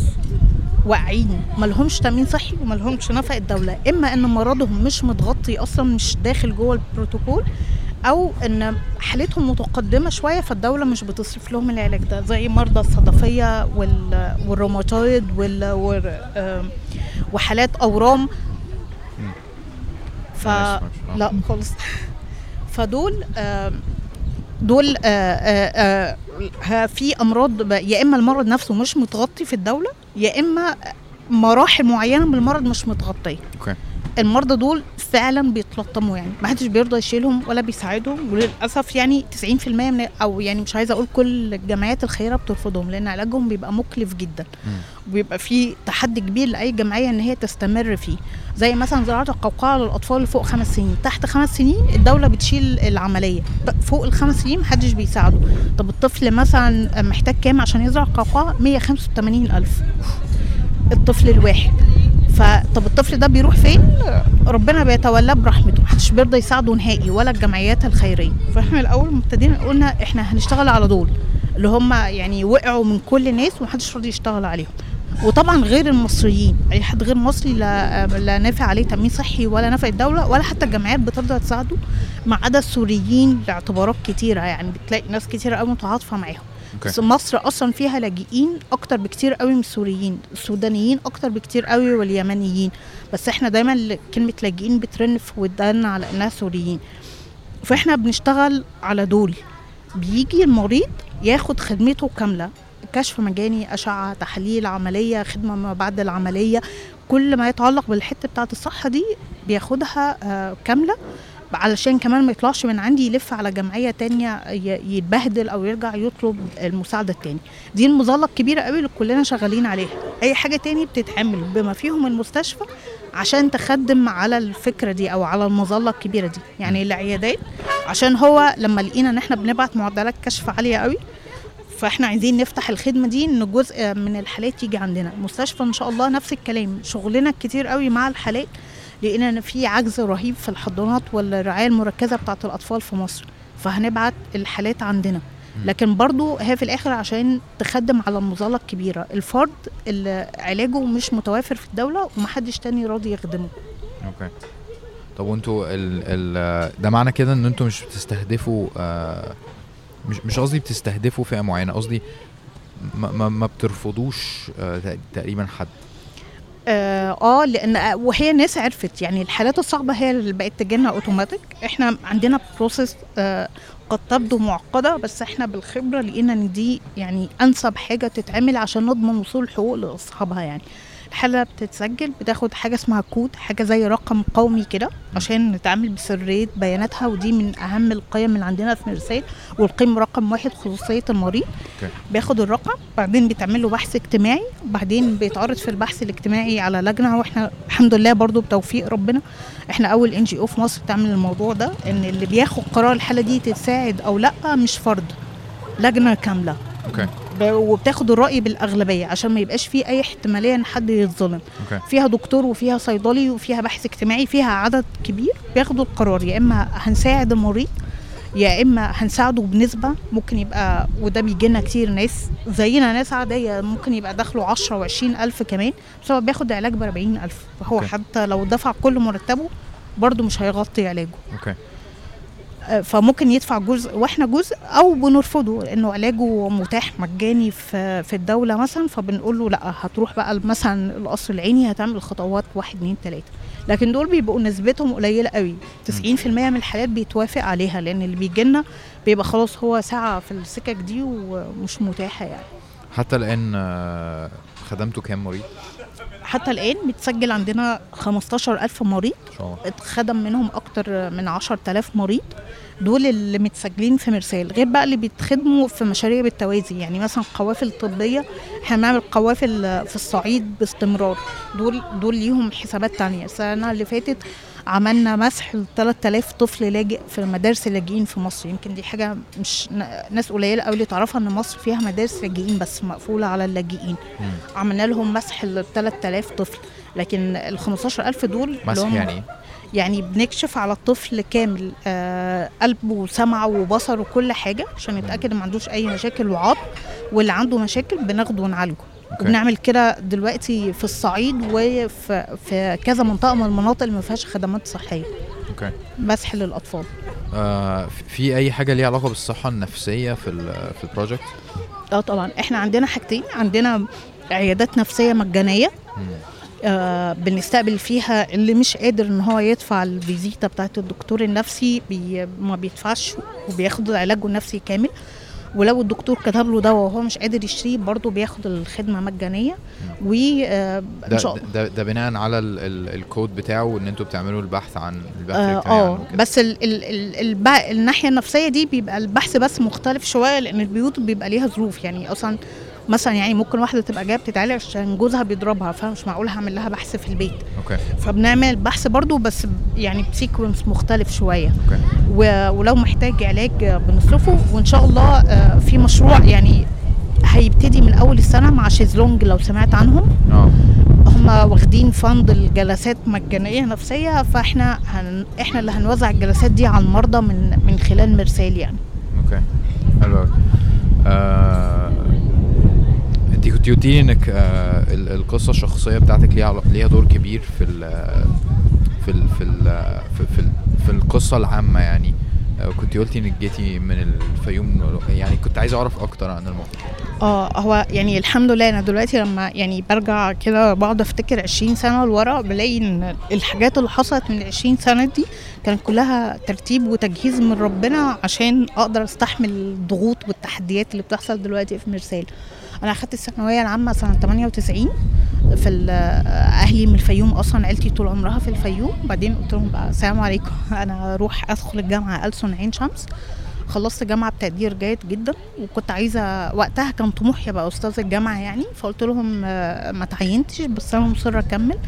واقعين ملهمش تامين صحي وملهمش نفق الدولة. إما إن مرضهم مش متغطي أصلا مش داخل جوه البروتوكول أو إن حالتهم متقدمة شوية فالدولة مش بتصرف لهم العلاج ده. زي مرضى الصدفية وال- والروماتويد وال وحالات أورام. ف. لا خالص. فدول دول آه، آه، آه، في أمراض يا إما المرض نفسه مش متغطي في الدولة يا إما مراحل معينة من المرض مش متغطية. أوكي. المرضى دول فعلا بيتلطموا يعني ما حدش بيرضى يشيلهم ولا بيساعدهم وللأسف يعني 90% من أو يعني مش عايزة أقول كل الجمعيات الخيريه بترفضهم لأن علاجهم بيبقى مكلف جدا. وبيبقى في تحدي كبير لأي جمعية إن هي تستمر فيه. زي مثلا زراعة القوقعة للأطفال اللي فوق خمس سنين. تحت خمس سنين الدولة بتشيل العملية. فوق الخمس سنين محدش بيساعده. طب الطفل مثلا محتاج كام عشان يزرع قوقعة؟ 185 ألف. الطفل الواحد. فطب الطفل ده بيروح فين؟ ربنا بيتولاه برحمته. محدش بيرضى يساعده نهائي ولا الجمعيات الخيرية. فاحنا الأول ما ابتدينا قلنا إحنا هنشتغل على دول اللي هم يعني وقعوا من كل الناس ومحدش راضي يشتغل عليهم. وطبعا غير المصريين. أي حد غير مصري لا لا نافع عليه تأمين صحي ولا نافع الدولة ولا حتى الجمعيات بترضى تساعده ما عدا السوريين لاعتبارات كتيرة. يعني بتلاقي ناس كتيرة قوي متعاطفة معاهم. بس مصر أصلا فيها لاجئين أكتر بكتير قوي من السوريين. السودانيين أكتر بكتير قوي واليمنيين. بس إحنا دايما كلمة لاجئين بترن في ودانا على إنها سوريين. فإحنا بنشتغل على دول. بيجي المريض ياخد خدمته كاملة. كشف مجاني أشعة تحاليل عملية خدمة ما بعد العملية كل ما يتعلق بالحتة بتاعة الصحة دي بياخدها آه، كاملة علشان كمان ما يطلعش من عندي يلف على جمعية تانية يتبهدل أو يرجع يطلب المساعدة التاني دي المظلة الكبيرة قوي اللي كلنا شغالين عليها. أي حاجة تاني بتتعمل بما فيهم المستشفى عشان تخدم على الفكرة دي أو على المظلة الكبيرة دي. يعني العيادات عشان هو لما لقينا إن إحنا بنبعت معدلات كشف عالية قوي فاحنا عايزين نفتح الخدمة دي إن جزء من الحالات يجي عندنا. المستشفى إن شاء الله نفس الكلام. شغلنا كتير قوي مع الحالات لقينا في عجز رهيب في الحضانات والرعاية المركزة بتاعة الأطفال في مصر. فهنبعت الحالات عندنا. لكن برضو هي في الآخر عشان تخدم على المظله الكبيرة. الفرد اللي علاجه مش متوافر في الدولة ومحدش تاني راضي يخدمه. okay. طب وأنتوا ال ال ده معنى كده إن أنتوا مش بتستهدفوا آه مش مش قصدي بتستهدفوا فئة معينة قصدي ما, ما, ما بترفضوش آه تق- تقريبا حد. آه آه، لأن آه، وهي ناس عرفت يعني الحالات الصعبة هي اللي بقت تجينا اوتوماتيك إحنا عندنا process آه قد تبدو معقدة بس إحنا بالخبرة لقينا إن دي يعني أنسب حاجة تتعمل عشان نضمن وصول الحقوق لأصحابها يعني. الحاله بتتسجل بتاخد حاجة اسمها كود حاجة زي رقم قومي كده عشان نتعامل بسرية بياناتها ودي من أهم القيم اللي عندنا في مرسال والقيم رقم واحد خصوصية المريض. بياخد الرقم بعدين بيتعمل له بحث اجتماعي بعدين بيتعرض في البحث الاجتماعي على لجنة وإحنا الحمد لله برضو بتوفيق ربنا إحنا أول ان جي أو في مصر تعمل الموضوع ده إن اللي بياخد قرار الحالة دي تتساعد أو لأ مش فرد لجنة كاملة. okay. وبتاخد الرأي بالأغلبية عشان ما يبقاش فيه أي احتمالية إن حد يتظلم. okay. فيها دكتور وفيها صيدلي وفيها بحث اجتماعي فيها عدد كبير بياخدوا القرار. يا إما هنساعد المريض يا إما هنساعده بنسبة. ممكن يبقى وده بيجي لنا كتير ناس زينا ناس عادية. ممكن يبقى دخله 10 و20 ألف كمان بس هو بياخد علاج ب 40 ألف. فهو okay. حتى لو دفع كل مرتبه برضه مش هيغطي علاجه. آه، فممكن يدفع جزء وإحنا جزء أو بنرفضه لأنه علاجه متاح مجاني في في الدولة مثلا فبنقول له لا هتروح بقى مثلا القصر العيني هتعمل خطوات واحد اتنين تلاتة. لكن دول بيبقوا نسبتهم قليلة قوي. 90% من الحالات بيتوافق عليها لأن اللي بيجي لنا بيبقى خلاص هو ساعة في السكك دي ومش متاحة يعني. حتى الآن آه، خدمتوا كام مريض؟ حتى الآن بتسجل عندنا 15000 مريض. اتخدم منهم أكتر من 10000 مريض. دول اللي متسجلين في مرسال. غير بقى اللي بيتخدموا في مشاريع بالتوازي يعني مثلا قوافل طبيه إحنا بنعمل قوافل في الصعيد باستمرار. دول دول ليهم حسابات تانية. السنة اللي فاتت عملنا مسح ل 3000 طفل لاجئ في مدارس اللاجئين في مصر يمكن دي حاجة مش ناس قليلة قوي اللي تعرفها إن مصر فيها مدارس لاجئين بس مقفولة على اللاجئين. عملنا لهم مسح ل 3000 طفل لكن ال 15000 دول مسح يعني إيه؟ يعني بنكشف على الطفل كامل آه قلبه وسمعه وبصره وكل حاجة عشان نتاكد ما عندوش أي مشاكل وعظم واللي عنده مشاكل بناخده ونعالجه okay. وبنعمل كده دلوقتي في الصعيد وفي في كذا منطقة من المناطق اللي ما فيهاش خدمات صحية. okay. مسح للأطفال. آه في أي حاجة ليها علاقة بالصحة النفسية في في ال project؟ آه طبعا. إحنا عندنا حاجتين. عندنا عيادات نفسية مجانية. آه بنستقبل فيها اللي مش قادر إن هو يدفع الفيزيتا بتاعت الدكتور النفسي بي ما بيدفعش وبياخد علاجه النفسي كامل. ولو الدكتور كتب له دواء وهو مش قادر يشتريه برضه بياخد الخدمة مجانية و آه إن ده شاء الله ده ده بناء على ال ال الكود بتاعه ان أنتوا بتعملوا البحث عن البحث آه الاجتماعي آه،. بس ال ال ال الب... الناحية النفسية دي بيبقى البحث بس مختلف شوية لأن البيوت بيبقى ليها ظروف يعني أصلا مثلا يعني ممكن واحدة تبقى جاية بتتعالج عشان جوزها بيضربها فمش معقول هعمل لها بحث في البيت. okay. فبنعمل بحث برضو بس يعني ب sequence مختلف شوية. okay. و- ولو محتاج علاج بنصرفه وإن شاء الله آه، في مشروع يعني هيبتدي من أول السنة مع شيزلونج لو سمعت عنهم. آه. هم واخدين fund الجلسات مجانية نفسية فإحنا هن إحنا اللي هنوزع الجلسات دي على المرضى من من خلال مرسال يعني. okay. حلو آه لي انك آه ال- القصة الشخصية بتاعتك ليها ليها دور كبير في ال في ال في ال في, في, في القصة العامة يعني. آه كنت قلتي انك جيتي من الفيوم يعني كنت عايز أعرف أكتر عن الموضوع آه هو يعني الحمد لله أنا دلوقتي لما يعني برجع كده بقعد أفتكر 20 سنة لورا بلاقي إن الحاجات اللي حصلت من 20 سنة دي كانت كلها ترتيب وتجهيز من ربنا عشان أقدر أستحمل الضغوط والتحديات اللي بتحصل دلوقتي في مرسال. أنا أخدت الثانوية العامة سنة 98 في أهلي من الفيوم أصلا عيلتي طول عمرها في الفيوم. بعدين قلت لهم بقى السلام عليكم. أنا أروح أدخل الجامعة ألسن عين شمس. خلصت جامعة بتقدير جيد جدا وكنت عايزة وقتها كان طموحي ابقى أستاذ الجامعة يعني. فقلت لهم آه، ما تعينتش بس أنا مصرة أكمل.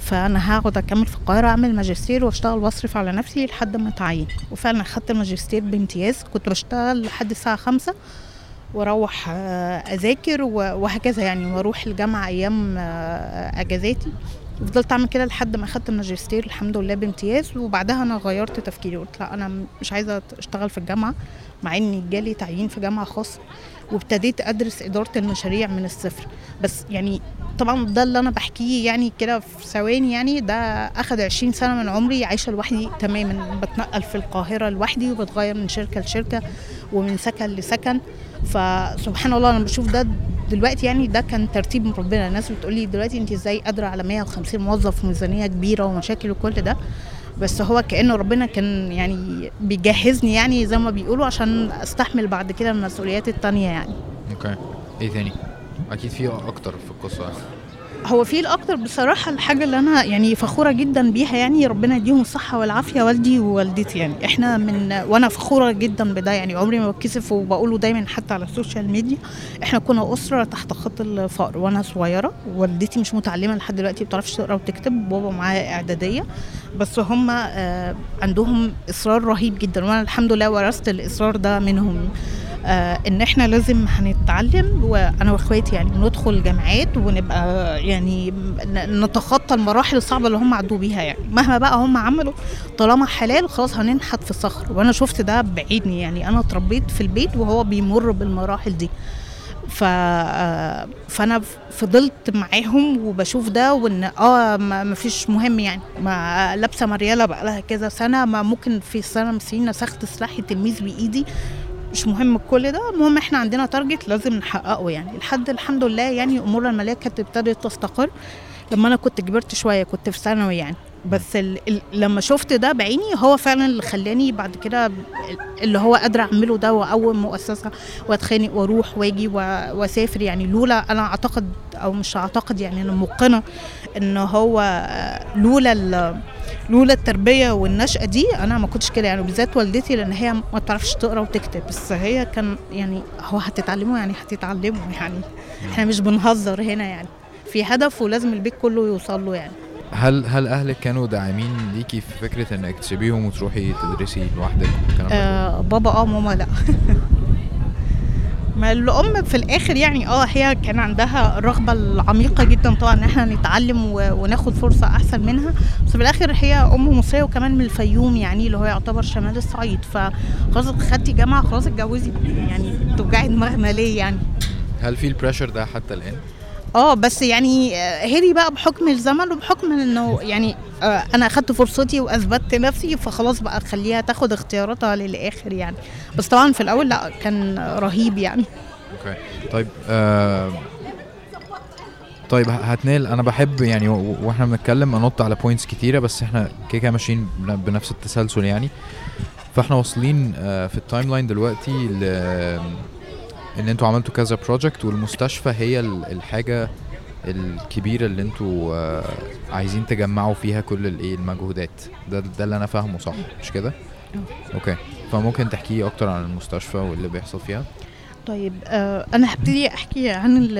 فأنا هقعد أكمل في القاهرة أعمل ماجستير وأشتغل وأصرف على نفسي لحد ما أتعين. وفعلا أخدت الماجستير بامتياز. كنت بشتغل لحد الساعة خمسة. وأروح آه، اذاكر وهكذا يعني. وأروح الجامعة أيام آه، اجازاتي. فضلت اعمل كده لحد ما اخدت الماجستير الحمد لله بامتياز. وبعدها أنا غيرت تفكيري. قلت لا أنا مش عايزة اشتغل في الجامعة مع اني جالي تعيين في جامعة خاصة. وابتديت أدرس إدارة المشاريع من الصفر. بس يعني طبعا ده اللي أنا بحكيه يعني كده في ثواني يعني ده أخد 20 سنة من عمري عايشة لوحدي تماما. بتنقل في القاهرة لوحدي وبتغير من شركة لشركة ومن سكن لسكن. فسبحان الله أنا بشوف ده دلوقتي يعني ده كان ترتيب من ربنا. الناس بتقولي دلوقتي أنت إزاي قادرة على 150 موظف وميزانية كبيرة ومشاكل وكل ده. بس هو كأنه ربنا كان يعني بيجهزني يعني زي ما بيقولوا عشان أستحمل بعد كده المسؤوليات التانية يعني. okay إيه تاني؟ أكيد في أكتر في القصة. هو في الأكتر بصراحة الحاجة اللي أنا يعني فخورة جدا بيها يعني ربنا يديهم الصحة والعافية والدي ووالدتي يعني. إحنا من وأنا فخورة جدا بده يعني عمري ما بتكسف وبقوله دايما حتى على ال social media. إحنا كنا أسرة تحت خط الفقر وأنا صغيرة. والدتي مش متعلمة لحد دلوقتي ما بتعرفش تقرأ وتكتب. بابا معاه إعدادية. بس هم آه عندهم إصرار رهيب جدا. وأنا الحمد لله ورثت الإصرار ده منهم. آه إن إحنا لازم هنتعلم وأنا وإخواتي يعني ندخل جامعات ونبقى يعني نتخطى المراحل الصعبة اللي هم عدوا بيها يعني. مهما بقى هم عملوا طالما حلال خلاص هننحت في الصخر. وأنا شفت ده بعيني يعني. أنا اتربيت في البيت وهو بيمر بالمراحل دي. ف آه، فأنا فضلت معاهم وبشوف ده وإن آه ما فيش مهم يعني. ما لابسة مريالة بقى لها كذا سنة. ما ممكن في سنه من السنين نسخت سلاح التلميذ بإيدي. مش مهم كل ده المهم إحنا عندنا تارجت لازم نحققه يعني. لحد الحمد لله يعني امورنا المالية كانت ابتدت تستقر. لما أنا كنت كبرت شوية كنت في ثانوي يعني. بس ال ال لما شفت ده بعيني هو فعلا اللي خلاني بعد كده اللي هو قادره أعمله ده وأقوم مؤسسه وأتخانق وأروح وآجي و- وأسافر. يعني لولا أنا أعتقد أو مش أعتقد يعني أنا موقنه إن هو لولا ال- لولا التربية والنشأة دي أنا ما كنتش كده. يعني بالذات والدتي لأن هي ما بتعرفش تقرأ وتكتب بس هي كان يعني هو هتتعلموا يعني هتتعلموا يعني إحنا مش بنهزر هنا يعني. في هدف ولازم البيت كله يوصل له يعني. هل هل أهلك كانوا داعمين ليكي في فكرة إنك تسيبيهم وتروحي تدرسي لوحدك والكلام آه بابا آه ماما لأ. ما الأم في الآخر يعني آه هي كان عندها الرغبة العميقة جدا طبعا إن إحنا نتعلم وناخد فرصة أحسن منها. بس في الآخر هي أم مصرية وكمان من الفيوم يعني اللي هو يعتبر شمال الصعيد. فخلاص خدتي جامعة خلاص اتجوزي. يعني توجعي دماغنا ليه يعني. هل في ال pressure ده حتى الآن؟ آه بس يعني آه، هري بقى بحكم الزمن وبحكم انه يعني آه، أنا اخدت فرصتي واثبتت نفسي فخلاص بقى خليها تاخد اختياراتها للآخر يعني. بس طبعا في الأول لا كان رهيب يعني. okay. طيب آه طيب هتنال. أنا بحب يعني وإحنا بنتكلم انط على points كتيرة بس إحنا كده كده ماشيين بن- بنفس التسلسل يعني. فإحنا واصلين آه في ال timeline دلوقتي ل إن أنتوا عملتوا كذا project والمستشفى هي ال- الحاجة الكبيرة اللي أنتوا آه عايزين تجمعوا فيها كل الايه المجهودات. ده ده اللي أنا فاهمه صح؟ مش كده؟ okay. فممكن تحكي أكتر عن المستشفى واللي بيحصل فيها؟ طيب آه أنا هبتدي أحكي عن ال-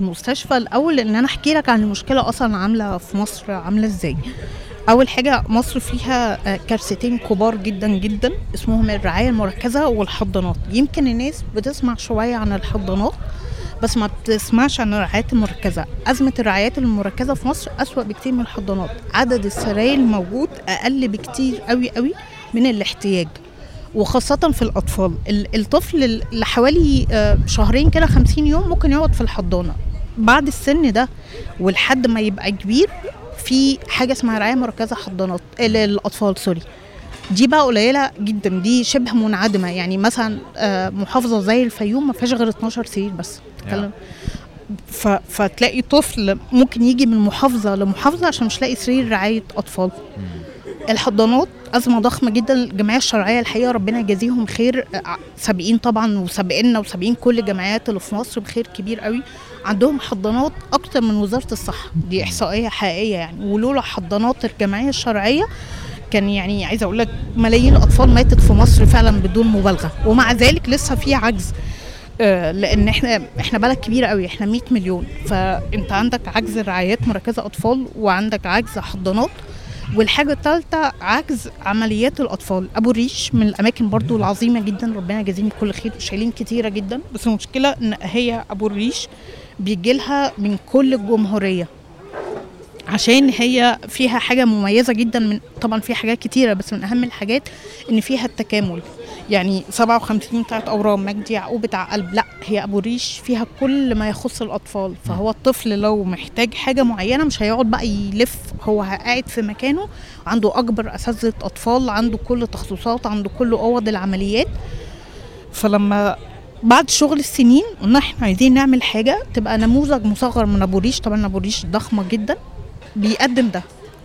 المستشفى الأول ان أنا أحكي لك عن المشكلة أصلا عاملة في مصر عاملة إزاي. أول حاجة مصر فيها آه، كارثتين كبار جدا جدا اسمهم الرعاية المركزة والحضانات. يمكن الناس بتسمع شوية عن الحضانات بس ما بتسمعش عن الرعايات المركزة. أزمة الرعايات المركزة في مصر أسوأ بكتير من الحضانات. عدد السراير الموجود أقل بكتير قوي قوي من الاحتياج وخاصة في الأطفال. ال- الطفل اللي حوالي آه، شهرين كده خمسين يوم ممكن يقعد في الحضانة. بعد السن ده ولحد ما يبقى كبير في حاجة اسمها رعاية مركزة حضانات آه، للأطفال سوري. دي بقى قليلة جدا دي شبه منعدمة. يعني مثلا آه، محافظة زي الفيوم ما فيهاش غير 12 سرير بس. تتكلم ف... فتلاقي طفل ممكن يجي من محافظة لمحافظة عشان مش لاقي سرير رعاية أطفال. الحضانات أزمة ضخمة جدا. الجمعية الشرعية الحقيقة ربنا يجازيهم خير آه، سابقين طبعا وسابقنا وسابقين كل الجمعيات اللي في مصر بخير كبير قوي. عندهم حضانات أكتر من وزارة الصحة. دي إحصائية حقيقية يعني. ولولا حضانات الجمعية الشرعية كان يعني عايزه أقول لك ملايين الأطفال ماتت في مصر فعلا بدون مبالغة. ومع ذلك لسه في عجز آه، لأن إحنا إحنا بلد كبيرة قوي إحنا 100 مليون. فأنت عندك عجز رعايات مركزة أطفال وعندك عجز حضانات. والحاجة الثالثة عجز عمليات الأطفال. أبو الريش من الأماكن برضو العظيمة جدا. ربنا يجازيهم كل خير. وشايلين كتيرة جدا. بس المشكلة إن هي أبو الريش بيجيلها من كل الجمهورية. عشان هي فيها حاجة مميزة جدا من طبعا فيها حاجات كتيرة بس من أهم الحاجات إن فيها التكامل. يعني 57 بتاعت أورام مجدي يعقوب بتاع قلب لأ هي أبو ريش فيها كل ما يخص الأطفال. فهو الطفل لو محتاج حاجة معينة مش هيقعد بقى يلف هو قاعد في مكانه عنده أكبر أساتذة أطفال عنده كل تخصصات عنده كل أوض العمليات. فلما بعد شغل السنين قلنا إحنا عايزين نعمل حاجة تبقى نموذج مصغر من أبو ريش طبعا أبو ريش ضخمة جدا بيقدم ده.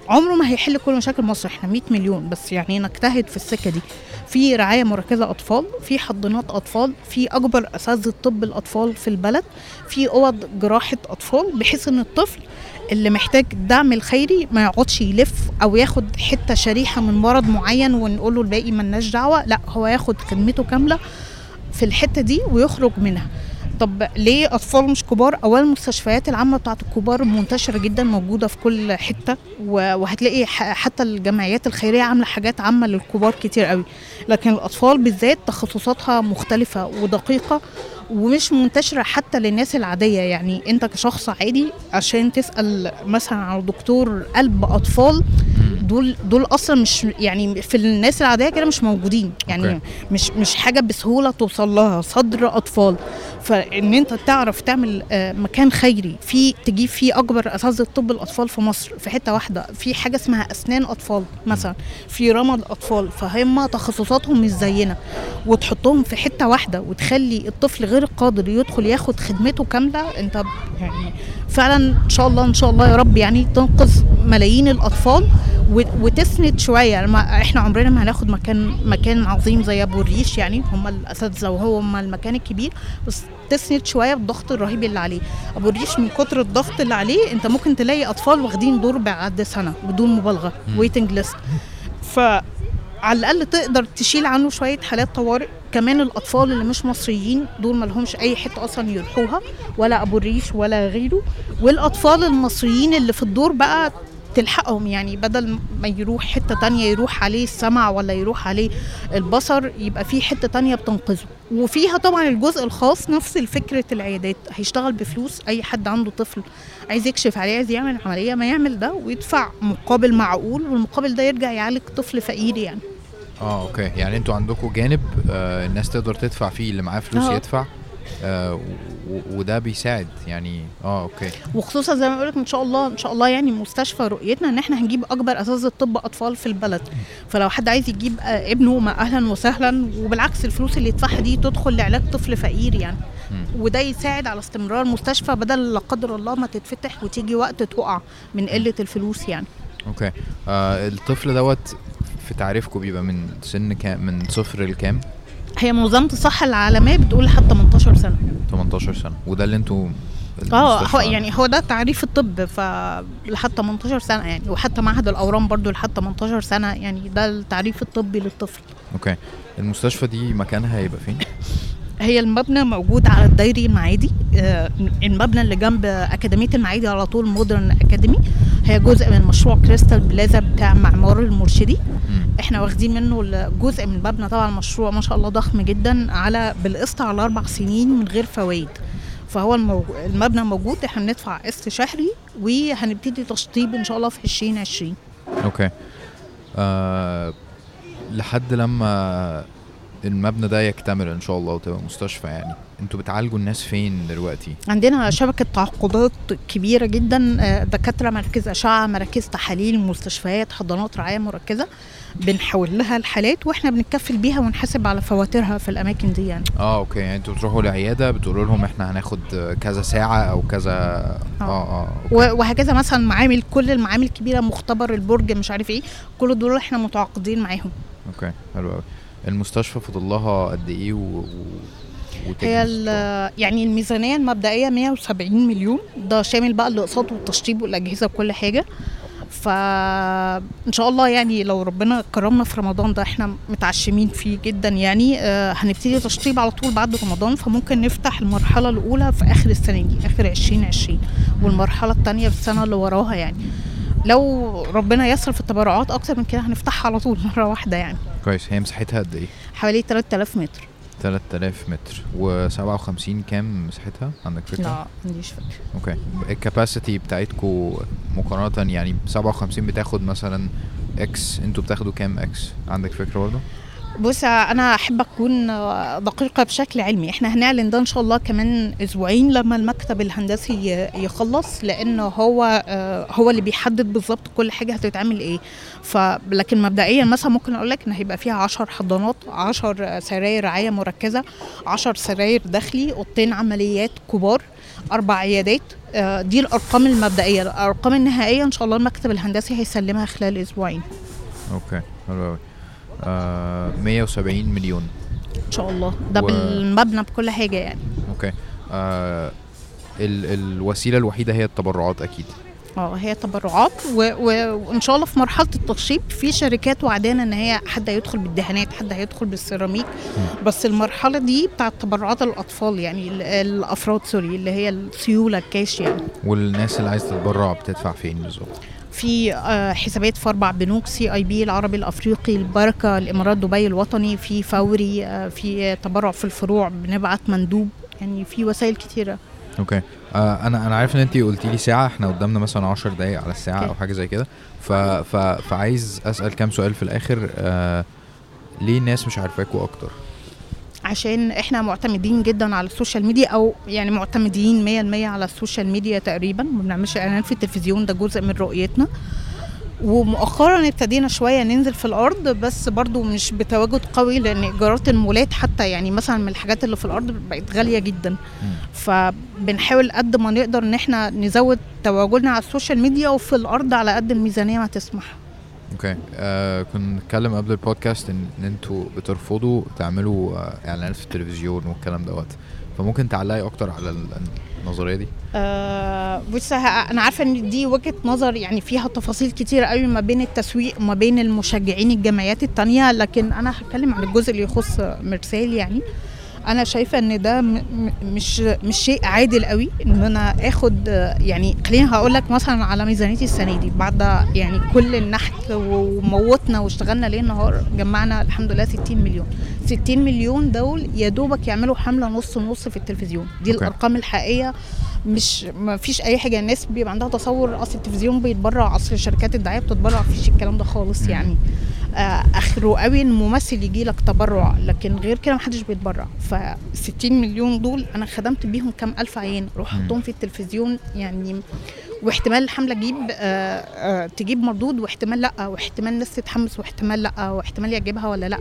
عمره ما هيحل كل مشاكل مصر. إحنا 100 مليون بس يعني نجتهد في السكة دي. في رعاية مركزة أطفال في حضانات أطفال في أكبر اساتذه طب الأطفال في البلد في أوض جراحة أطفال بحيث إن الطفل اللي محتاج الدعم الخيري ما يقعدش يلف أو ياخد حتة شريحة من مرض معين ونقول له الباقي ملناش دعوة. لا هو ياخد خدمته كاملة في الحتة دي ويخرج منها. طب ليه أطفال مش كبار؟ أولا المستشفيات العامة بتاعت الكبار منتشرة جدا موجودة في كل حتة وهتلاقي حتى الجمعيات الخيرية عاملة حاجات عامة للكبار كتير قوي. لكن الأطفال بالذات تخصصاتها مختلفة ودقيقة ومش منتشرة حتى للناس العادية. يعني انت كشخص عادي عشان تسأل مثلا على دكتور قلب أطفال دول دول أصلا مش يعني في الناس العادية كده مش موجودين. يعني أوكي. مش مش حاجة بسهولة توصل لها صدر أطفال. فإن انت تعرف تعمل آه، مكان خيري فيه تجيب فيه أكبر أساتذة طب الأطفال في مصر في حتة واحدة في حاجة اسمها أسنان أطفال مثلا في رمد أطفال فهم تخصصاتهم مش زينا. وتحطهم في حتة واحدة وتخلي الطفل غير القادر يدخل ياخد خدمته كاملة. انت يعني فعلا إن شاء الله إن شاء الله يا رب يعني تنقذ ملايين الأطفال وتسند شوية. لما إحنا عمرنا ما هناخد مكان مكان عظيم زي أبو الريش يعني. هم الأساتذة وهو هم المكان الكبير. بس تسند شوية بالضغط الرهيب اللي عليه. أبو الريش من كتر الضغط اللي عليه أنت ممكن تلاقي أطفال واخدين دور بعد سنة بدون مبالغة. waiting list ف على الأقل تقدر تشيل عنه شوية حالات طوارئ. كمان الأطفال اللي مش مصريين دول ما لهمش أي حتة أصلا يروحوها ولا أبو الريش ولا غيره. والأطفال المصريين اللي في الدور بقى تلحقهم يعني بدل ما يروح حتة تانية يروح عليه السمع ولا يروح عليه البصر يبقى في حتة تانية بتنقذه. وفيها طبعا الجزء الخاص نفس فكره العيادات. هيشتغل بفلوس أي حد عنده طفل عايز يكشف عليه عايز يعمل عملية ما يعمل ده ويدفع مقابل معقول والمقابل ده يرجع يعالج طفل فقير يعني. آه أوكي. يعني أنتوا عندكم جانب آه الناس تقدر تدفع فيه اللي معاه فلوس آه. يدفع آه وده بيساعد يعني. آه okay. وخصوصا زي ما بقولك إن شاء الله إن شاء الله يعني مستشفى رؤيتنا إن إحنا هنجيب أكبر اساتذه طب أطفال في البلد. فلو حد عايز يجيب آه، ابنه ما أهلا وسهلا وبالعكس الفلوس اللي يدفعها دي تدخل لعلاج طفل فقير يعني. وده يساعد على استمرار مستشفى بدل لا قدر الله ما تتفتح وتيجي وقت تقع من قلة الفلوس يعني. أوكي. آه الطفل دوت في تعريفكم بيبقى من سن كام من صفر لكام؟ هي منظمة الصحة العالمية بتقول لحد 18 سنة. 18 سنة. وده اللي أنتوا آه هو يعني هو ده تعريف الطب ف لحد 18 سنة يعني. وحتى معهد الأورام برضو لحد 18 سنة يعني ده التعريف الطبي للطفل. okay. المستشفى دي مكانها هيبقى فين؟ هي المبنى موجود على الدايري المعادي. آه، المبنى اللي جنب أكاديمية المعادي على طول Modern Academy. هي جزء من مشروع كريستال بلازا بتاع معمار المرشدي. إحنا واخدين منه جزء من المبنى. طبعا مشروع ما شاء الله ضخم جدا على بالقسط على أربع سنين من غير فوائد. فهو. المبنى موجود. إحنا بندفع قسط شهري وهنبتدي تشطيب إن شاء الله في 2020 أوكي. آه لحد لما المبنى ده يكتمل إن شاء الله وتبقى مستشفى يعني. أنتوا بتعالجوا الناس فين دلوقتي؟ عندنا شبكة تعاقدات كبيرة جدا آه، دكاترة مراكز أشعة مراكز تحاليل مستشفيات حضانات رعاية مركزة بنحول لها الحالات وإحنا بنتكفل بيها ونحاسب على فواتيرها في الأماكن دي يعني. آه okay. يعني أنتوا بتروحوا العياده بتقولوا لهم إحنا هناخد كذا ساعة أو كذا. آه. آه. و- وهكذا مثلا معامل كل المعامل الكبيرة مختبر البرج مش عارف إيه كل دول إحنا متعاقدين معاهم. okay. حلو قوي المستشفى فاضل لها قد إيه و... هي يعني الميزانية المبدئية 170 مليون. ده شامل بقى الأقساط والتشطيب والأجهزة وكل حاجة. فان شاء الله يعني لو ربنا كرمنا في رمضان ده إحنا متعشمين فيه جدا يعني آه هنبتدي تشطيب على طول بعد رمضان. فممكن نفتح المرحلة الأولى في آخر السنة دي آخر 2020 والمرحلة الثانية في السنة اللي وراها يعني. لو ربنا يسر في التبرعات أكتر من كده هنفتحها على طول مرة واحدة يعني. كويس. هي مساحتها قد إيه؟ حوالي 3000 متر. 3000 متر. و57 كام مساحتها؟ عندك فكرة؟ لا ما عنديش فكرة. okay. ال capacity بتاعتكو مقارنة يعني 57 بتاخد مثلا X أنتوا بتاخدوا كام X عندك فكرة برضه؟ بص أنا أحب أكون دقيقة بشكل علمي. إحنا هنعلن ده إن شاء الله كمان أسبوعين لما المكتب الهندسي يخلص لأن هو آه، هو اللي بيحدد بالظبط كل حاجة هتتعمل إيه. فلكن مبدئيا مثلا ممكن أقول لك إن هيبقى فيها 10 حضانات 10 سراير رعاية مركزة 10 سراير داخلي أوضتين عمليات كبار أربع عيادات. آه، دي الأرقام المبدئية. الأرقام النهائية إن شاء الله المكتب الهندسي هيسلمها خلال أسبوعين. okay حلو قوي آه 170 مليون. إن شاء الله. ده و- بالمبنى بكل حاجة يعني. okay. آه ال الوسيلة الوحيدة هي التبرعات أكيد. آه هي تبرعات. وإن شاء الله في مرحلة التشطيب في شركات وعدانا إن هي حد هيدخل بالدهانات حد هيدخل بالسيراميك. بس المرحلة دي بتاعت تبرعات الأطفال يعني ال- الأفراد sorry اللي هي السيولة الكاش يعني. والناس اللي عايزة تتبرع بتدفع فين بالظبط؟ في آه، حسابات في أربع بنوك CIB العربي الأفريقي البركة الإمارات دبي الوطني في فوري آه، في تبرع في الفروع بنبعت مندوب يعني في وسائل كتيرة. okay. آه أنا أنا عارف إن انت قلتي لي ساعة إحنا قدامنا مثلا 10 دقايق على الساعة. أو حاجة زي كده. ف ف فعايز أسأل كام سؤال في الآخر. آه ليه الناس مش عارفاكوا أكتر؟ عشان إحنا معتمدين جدا على ال social media أو يعني معتمدين 100% على ال social media تقريبا. ما بنعملش اعلانات في التلفزيون ده جزء من رؤيتنا. ومؤخرا ابتدينا شوية ننزل في الأرض بس برضو مش بتواجد قوي لأن إيجارات المولات حتى يعني مثلا من الحاجات اللي في الأرض بقت غالية جدا. فبنحاول قد ما نقدر إن إحنا نزود تواجدنا على ال social media وفي الأرض على قد الميزانية ما تسمح. أوكي آه كنا بنتكلم قبل البودكاست إن, إن أنتوا بترفضوا تعملوا آه إعلانات في التلفزيون والكلام دوت. فممكن تعلقي أكتر على ال- النظرية دي؟ آه بص أنا عارفة إن دي وجهة نظر يعني فيها تفاصيل كتير قوي ما بين التسويق وما بين المشجعين الجمعيات التانية لكن أنا هتكلم عن الجزء اللي يخص مرسال يعني. أنا شايفة إن ده مش مش شيء عادل قوي إن أنا آخد يعني خليني هقول لك مثلا على ميزانيتي السنة دي. بعد يعني كل النحت وموتنا واشتغلنا ليل نهار جمعنا الحمد لله 60 مليون. 60 مليون دول يا دوبك يعملوا حملة نص نص في التلفزيون. دي أوكي. الأرقام الحقيقية. مش ما فيش أي حاجة. الناس بيبقى عندها تصور أصل التلفزيون بيتبرع أصل شركات الدعايه بتتبرع مفيش الكلام ده خالص. يعني. آه، آخره قوي إن ممثل يجي لك تبرع لكن غير كده محدش بيتبرع. ف 60 مليون دول أنا خدمت بيهم كام ألف عيان. أروح مم. احطهم في التلفزيون يعني واحتمال الحمله تجيب آه آه تجيب مردود واحتمال لأ واحتمال الناس تتحمس واحتمال لأ واحتمال يعجبها ولا لأ.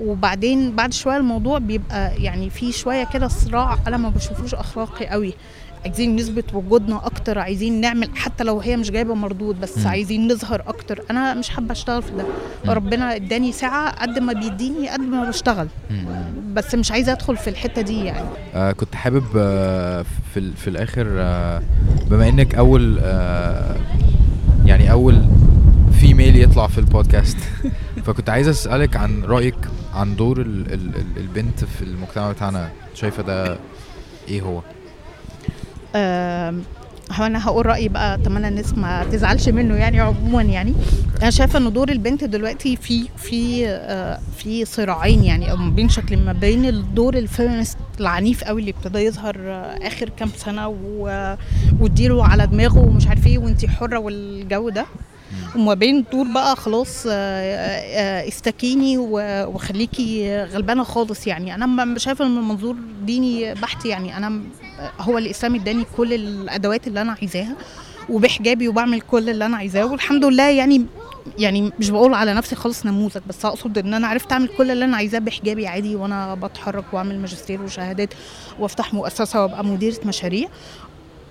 وبعدين بعد شوية الموضوع بيبقى يعني في شوية كده صراع أنا ما بشوفوش أخلاقي قوي. عايزين نثبت وجودنا أكتر عايزين نعمل حتى لو هي مش جايبة مردود بس مم. عايزين نظهر أكتر. أنا مش حابة أشتغل في ده. ربنا إداني ساعة قد ما بيديني قد ما بشتغل. مم. بس مش عايزة أدخل في الحتة دي يعني. آه كنت حابب آه في في الآخر آه بما إنك أول آه يعني أول فيميل يطلع في البودكاست فكنت عايز أسألك عن رأيك عن دور ال ال ال البنت في المجتمع بتاعنا. شايفة ده إيه هو؟ هو أنا هقول رأيي بقى أتمنى الناس ما تزعلش منه يعني عموما يعني. أنا شايفة إن دور البنت دلوقتي في في آه، في صراعين يعني أو ما بين شكل ما بين الدور الفيمينست العنيف قوي اللي ابتدى يظهر آه، آخر كام سنة و- واديله على دماغه ومش عارف إيه وانتي حرة والجو ده. وما بين دور بقى خلاص آه، آه، استكيني وخليكي غلبانة خالص يعني. أنا شايفة من منظور ديني بحت يعني. أنا هو الإسلام اداني كل الأدوات اللي أنا عايزاها وبحجابي وبعمل كل اللي أنا عايزاه والحمد لله يعني يعني مش بقول على نفسي خالص نموذج بس أقصد إن أنا عرفت أعمل كل اللي أنا عايزاه بحجابي عادي وأنا بتحرك وأعمل ماجستير وشهادات وأفتح مؤسسة وأبقى مديرة مشاريع.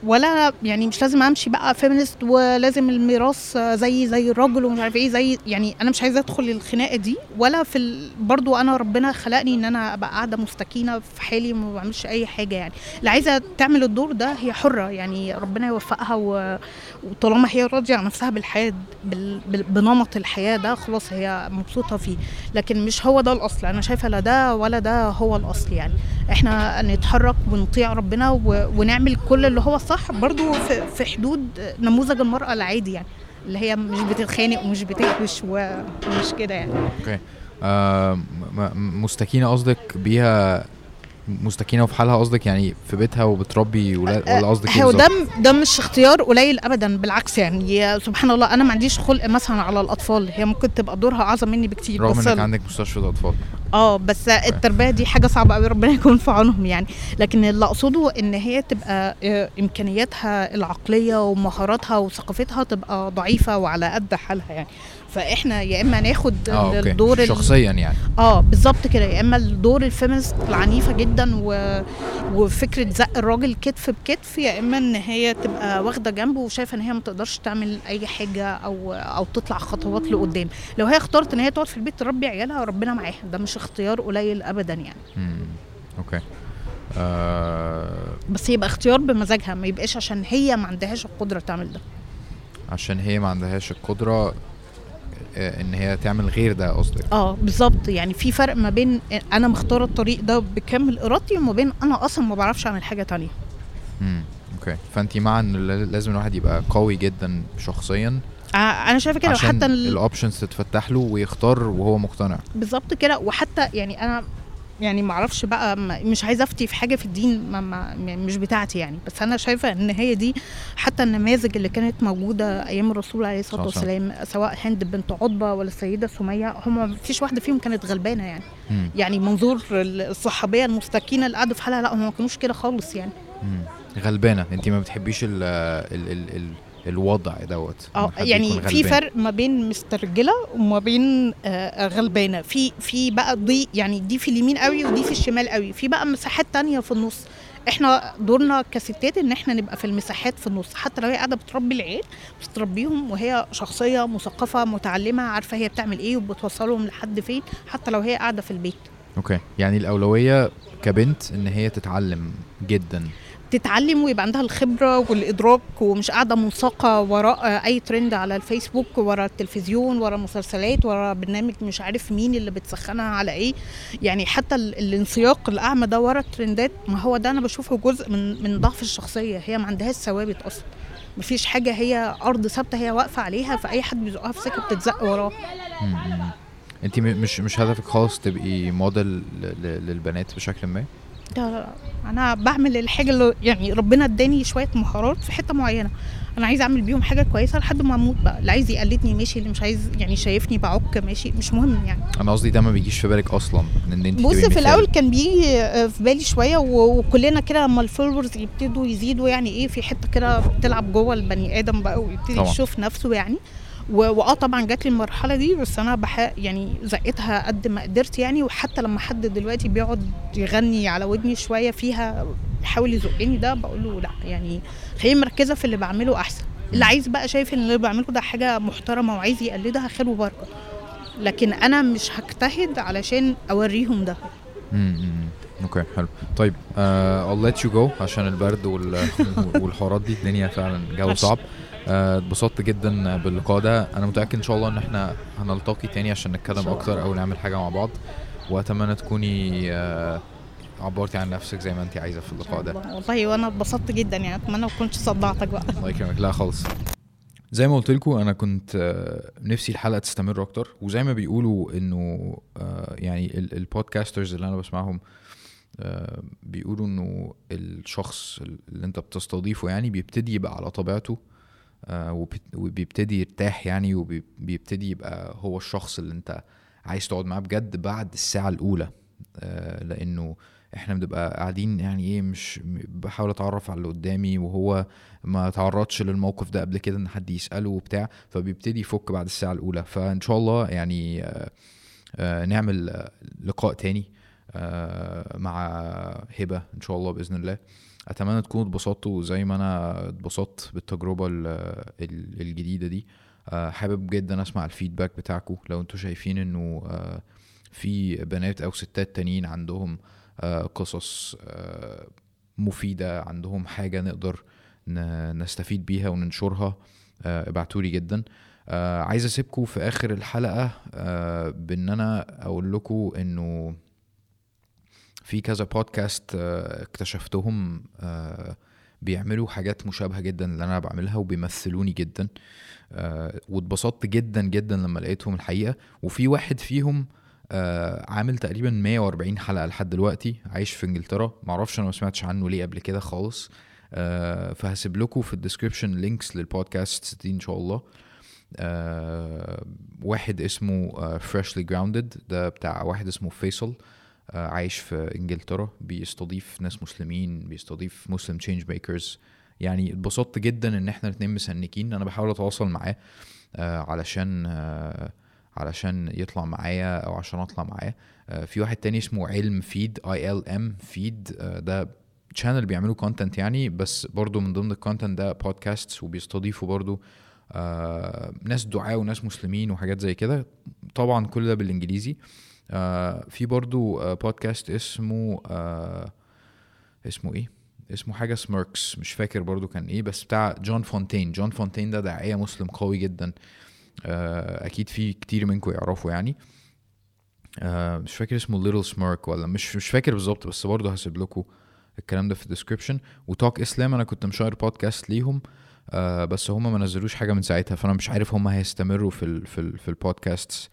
ولا يعني مش لازم امشي بقى فيمينست ولازم الميراث زي زي الراجل ومش عارف إيه زي يعني أنا مش عايزة ادخل الخناقة دي ولا في ال... برضو انا ربنا خلقني ان أنا ابقى قاعدة مستكينة في حالي وما بعملش اي حاجة يعني. اللي عايزة تعمل الدور ده هي حرة يعني ربنا يوفقها و... وطالما هي راضية عن نفسها بالحياة بال... بال... بنمط الحياة ده خلاص هي مبسوطة فيه. لكن مش هو ده الأصل أنا شايفة لا ده ولا ده هو الأصل يعني. إحنا نتحرك ونطيع ربنا و... ونعمل كل اللي هو الصح برضو في, حدود نموذج المرأة العادي يعني اللي هي مش بتتخانق ومش بتكبش ومش كده يعني. أوكي. آه م- م- مستكينة قصدك بيها مستكينة وفي حالها قصدك يعني في بيتها وبتربي ولاد ولا قصدك إيه هو ده؟ ده مش اختيار قليل ابدا بالعكس يعني سبحان الله أنا ما عنديش خلق مثلا على الأطفال هي ممكن تبقى دورها أعظم مني بكتير رغم بس إنك عندك مستشفى اطفال آه بس التربية دي حاجة صعبة قوي ربنا يكون في عونهم يعني. لكن اللي أقصده إن هي تبقى آه، إمكانياتها العقلية ومهاراتها وثقافتها تبقى ضعيفة وعلى قد حالها يعني. فاحنا يا اما ناخد okay. الدور ال- شخصيا يعني. آه بالظبط كده. يا اما الدور ال feminist العنيفة جدا و... وفكرة زق الراجل كتف بكتف يا اما إن هي تبقى واخدة جنبه وشايفة إن هي ما تقدرش تعمل أي حاجة أو أو تطلع خطوات لقدام. لو هي اختارت إن هي تقعد في البيت تربي عيالها ربنا معاها. ده مش اختيار قليل ابدا يعني. مم. okay. آه. بس يبقى اختيار بمزاجها. ما يبقاش عشان هي ما عندهاش القدرة تعمل ده. عشان هي ما عندهاش القدرة آه، إن هي تعمل غير ده قصدك. آه بالظبط. يعني في فرق ما بين أنا مختاره الطريق ده بكامل إرادتي وما بين أنا أصلا ما بعرفش أعمل حاجة تانية. امم okay. فانت مع إن لازم الواحد يبقى قوي جدا شخصيا آه، أنا شايفة كده. وحتى ال- ال options تتفتح له ويختار وهو مقتنع. بالظبط كده. وحتى يعني أنا يعني ما أعرفش بقى مش عايزة أفتي في حاجة في الدين ما ما مش بتاعتي يعني بس أنا شايفة إن هي دي حتى النماذج اللي كانت موجودة أيام الرسول عليه الصلاة. والسلام سواء هند بنت عتبة ولا السيدة سمية هم ما فيش واحدة فيهم كانت غلبانة يعني مم. يعني منظور الصحابية المستكينة اللي قعدوا في حالها لا هم ما كانوش كده خالص يعني مم. غلبانة انت ما بتحبيش ال ال ال ال الوضع دوت. آه يعني في. فرق ما بين مسترجله وما بين آه غلبانة. في في بقى دي يعني دي في اليمين قوي ودي في الشمال قوي. في بقى مساحات تانية في النص. إحنا دورنا كستات إن إحنا نبقى في المساحات في النص. حتى لو هي قاعدة بتربي العيال بتربيهم وهي شخصية مثقفة متعلمة عارفة هي بتعمل إيه وبتوصلهم لحد فين حتى لو هي قاعدة في البيت. okay. يعني الأولوية كبنت إن هي تتعلم جدا. تتعلم ويبقى عندها الخبرة والإدراك ومش قاعدة منساقه وراء أي ترند على الفيسبوك ورا التلفزيون ورا مسلسلات ورا برنامج مش عارف مين اللي بتسخنها على إيه. يعني حتى ال- الانسياق الأعمى ده ورا الترندات ما هو ده أنا بشوفه جزء من من ضعف الشخصية. هي ما عندهاش ثوابت أصلا. مفيش حاجة هي أرض ثابتة هي واقفة عليها فأي حد بيزقها في سكة بتتزق وراه. انت مش مش هدفك خالص تبقي موديل للبنات بشكل ما؟ لا لا أنا بعمل الحاجة اللي يعني ربنا اداني شوية مهارات في حتة معينة. أنا عايزة أعمل بيهم حاجة كويسة لحد ما أموت بقى. اللي عايز يقلدني ماشي اللي مش عايز يعني شايفني بعك ماشي. مش مهم يعني. أنا قصدي ده ما بيجيش في بالك أصلا إن أنت بص في. الأول كان بيجي في بالي شوية وكلنا كده لما الفولورز يبتدوا يزيدوا يعني إيه في حتة كده بتلعب جوه البني آدم بقى ويبتدي. يشوف نفسه يعني. وآه طبعا جات لي المرحلة دي بس أنا بح يعني زقتها قد ما قدرت يعني وحتى لما حد دلوقتي بيقعد يغني على ودني شوية فيها يحاول يزقني ده بقول له لأ يعني خليني مركزة في اللي بعمله أحسن. اللي عايز بقى شايف إن اللي بعمله ده حاجة محترمة وعايز يقلدها خير وبركة. لكن أنا مش هجتهد علشان أوريهم ده. امم. okay حلو. طيب uh, I'll let you go عشان البرد وال... والحوارات دي. الدنيا فعلا جو. صعب. اتبسطت جدا باللقاء ده. أنا متأكد إن شاء الله إن إحنا هنلتقي تاني عشان نتكلم أكتر أو نعمل حاجة مع بعض. وأتمنى تكوني آه، عبرتي عن نفسك زي ما انت عايزة في اللقاء ده. والله- وأنا اتبسطت جدا يعني. أتمنى ما كنتش صدعتك بقى. الله يكرمك. لا خالص. زي ما قلت لكم أنا كنت آه، نفسي الحلقة تستمر أكتر. وزي ما بيقولوا إنه آه، يعني ال- البودكاسترز اللي أنا بسمعهم آه، بيقولوا إنه الشخص اللي أنت بتستضيفه يعني بيبتدي يبقى على طبيعته. آه، وبيبتدي يرتاح يعني وبيبتدي يبقى هو الشخص اللي انت عايز تقعد معاه بجد بعد الساعة الأولى. آه، لأنه إحنا بنبقى قاعدين يعني إيه مش بحاول أتعرف على اللي قدامي وهو ما تعرضش للموقف ده قبل كده إن حد يسأله وبتاع فبيبتدي يفك بعد الساعة الأولى. فإن شاء الله يعني آه، آه، نعمل آه، لقاء تاني آه، مع هبة إن شاء الله بإذن الله. أتمنى تكونوا اتبسطتوا زي ما أنا اتبسطت بالتجربة ال- ال- الجديدة دي. آه، حابب جدا أسمع الفيدباك بتاعكم لو أنتوا شايفين إنه آه، في بنات أو ستات تانيين عندهم آه، قصص مفيدة عندهم حاجة نقدر نستفيد بيها وننشرها ابعتولي جدا. عايز اسيبكم في آخر الحلقة بإن أنا أقول لكم إنه في كذا بودكاست آه، اكتشفتهم آه، بيعملوا حاجات مشابهة جدا اللي أنا بعملها وبيمثلوني جدا. آه، واتبسطت جدا جدا لما لقيتهم الحقيقة. وفي واحد فيهم عامل تقريبا 140 حلقة لحد دلوقتي عايش في إنجلترا. معرفش أنا ما سمعتش عنه ليه قبل كده خالص. فهسيب لكم في ال description links لل podcast دي إن شاء الله. واحد اسمه Freshly Grounded ده بتاع واحد اسمه فيصل. عايش في إنجلترا بيستضيف ناس مسلمين بيستضيف مسلم change makers يعني اتبسطت جدا إن إحنا الاتنين مس sync ين. أنا بحاول أتواصل معاه آه، علشان آه، علشان يطلع معايا أو عشان أطلع معاه. آه، في واحد تاني اسمه Ilm Feed I L M Feed. ده channel بيعملوا content يعني بس برضو من ضمن ال content ده بودكاست وبيستضيفوا برضو آه ناس دعاة وناس مسلمين وحاجات زي كده. طبعا كل ده بالإنجليزي. آه في برضو آه بودكاست اسمه آه اسمه إيه؟ اسمه حاجة Smirks مش فاكر برضو كان إيه بس بتاع جون فونتين جون فونتين ده داعيه مسلم قوي جدا. آه أكيد في كتير منكم يعرفوا يعني. آه مش فاكر اسمه Little Smirk ولا مش مش فاكر بالظبط بس برضه هسيب لكم الكلام ده في ال description و Talk Islam أنا كنت مشاير بودكاست ليهم آه بس هم ما نزلوش حاجة من ساعتها فأنا مش عارف هم هيستمروا في ال في ال في البودكاست آه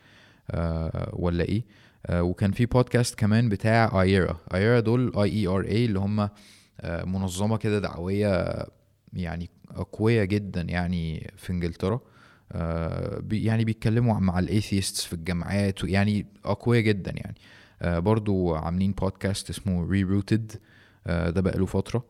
ولا إيه. آه، وكان في بودكاست كمان بتاع iERA iERA دول i E R A اللي هم آه، منظمة كده دعوية يعني أقوياء جدا يعني في إنجلترا. آه، يعني بيتكلموا مع ال atheists في الجامعات يعني أقوياء جدا يعني. آه، برضو عاملين بودكاست اسمه Rerooted ده بقاله فترة.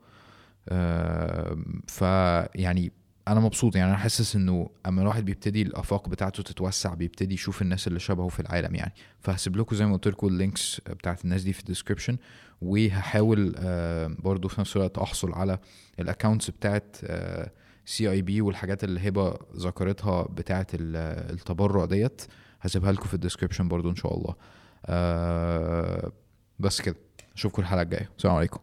آه، فيعني أنا مبسوط يعني أنا حاسس إنه أما الواحد بيبتدي الآفاق بتاعته تتوسع بيبتدي يشوف الناس اللي شبهه في العالم يعني. فهسيب لكم زي ما قلت لكم ال links بتاعت الناس دي في ال description وهحاول آه، برضو في نفس الوقت أحصل على ال accounts بتاعت CIB والحاجات اللي هبة ذكرتها بتاعت ال- التبرع ديت هسيبها لكم في ال description برضو إن شاء الله. آه، بس كده. أشوفكم الحلقة الجاية. السلام عليكم.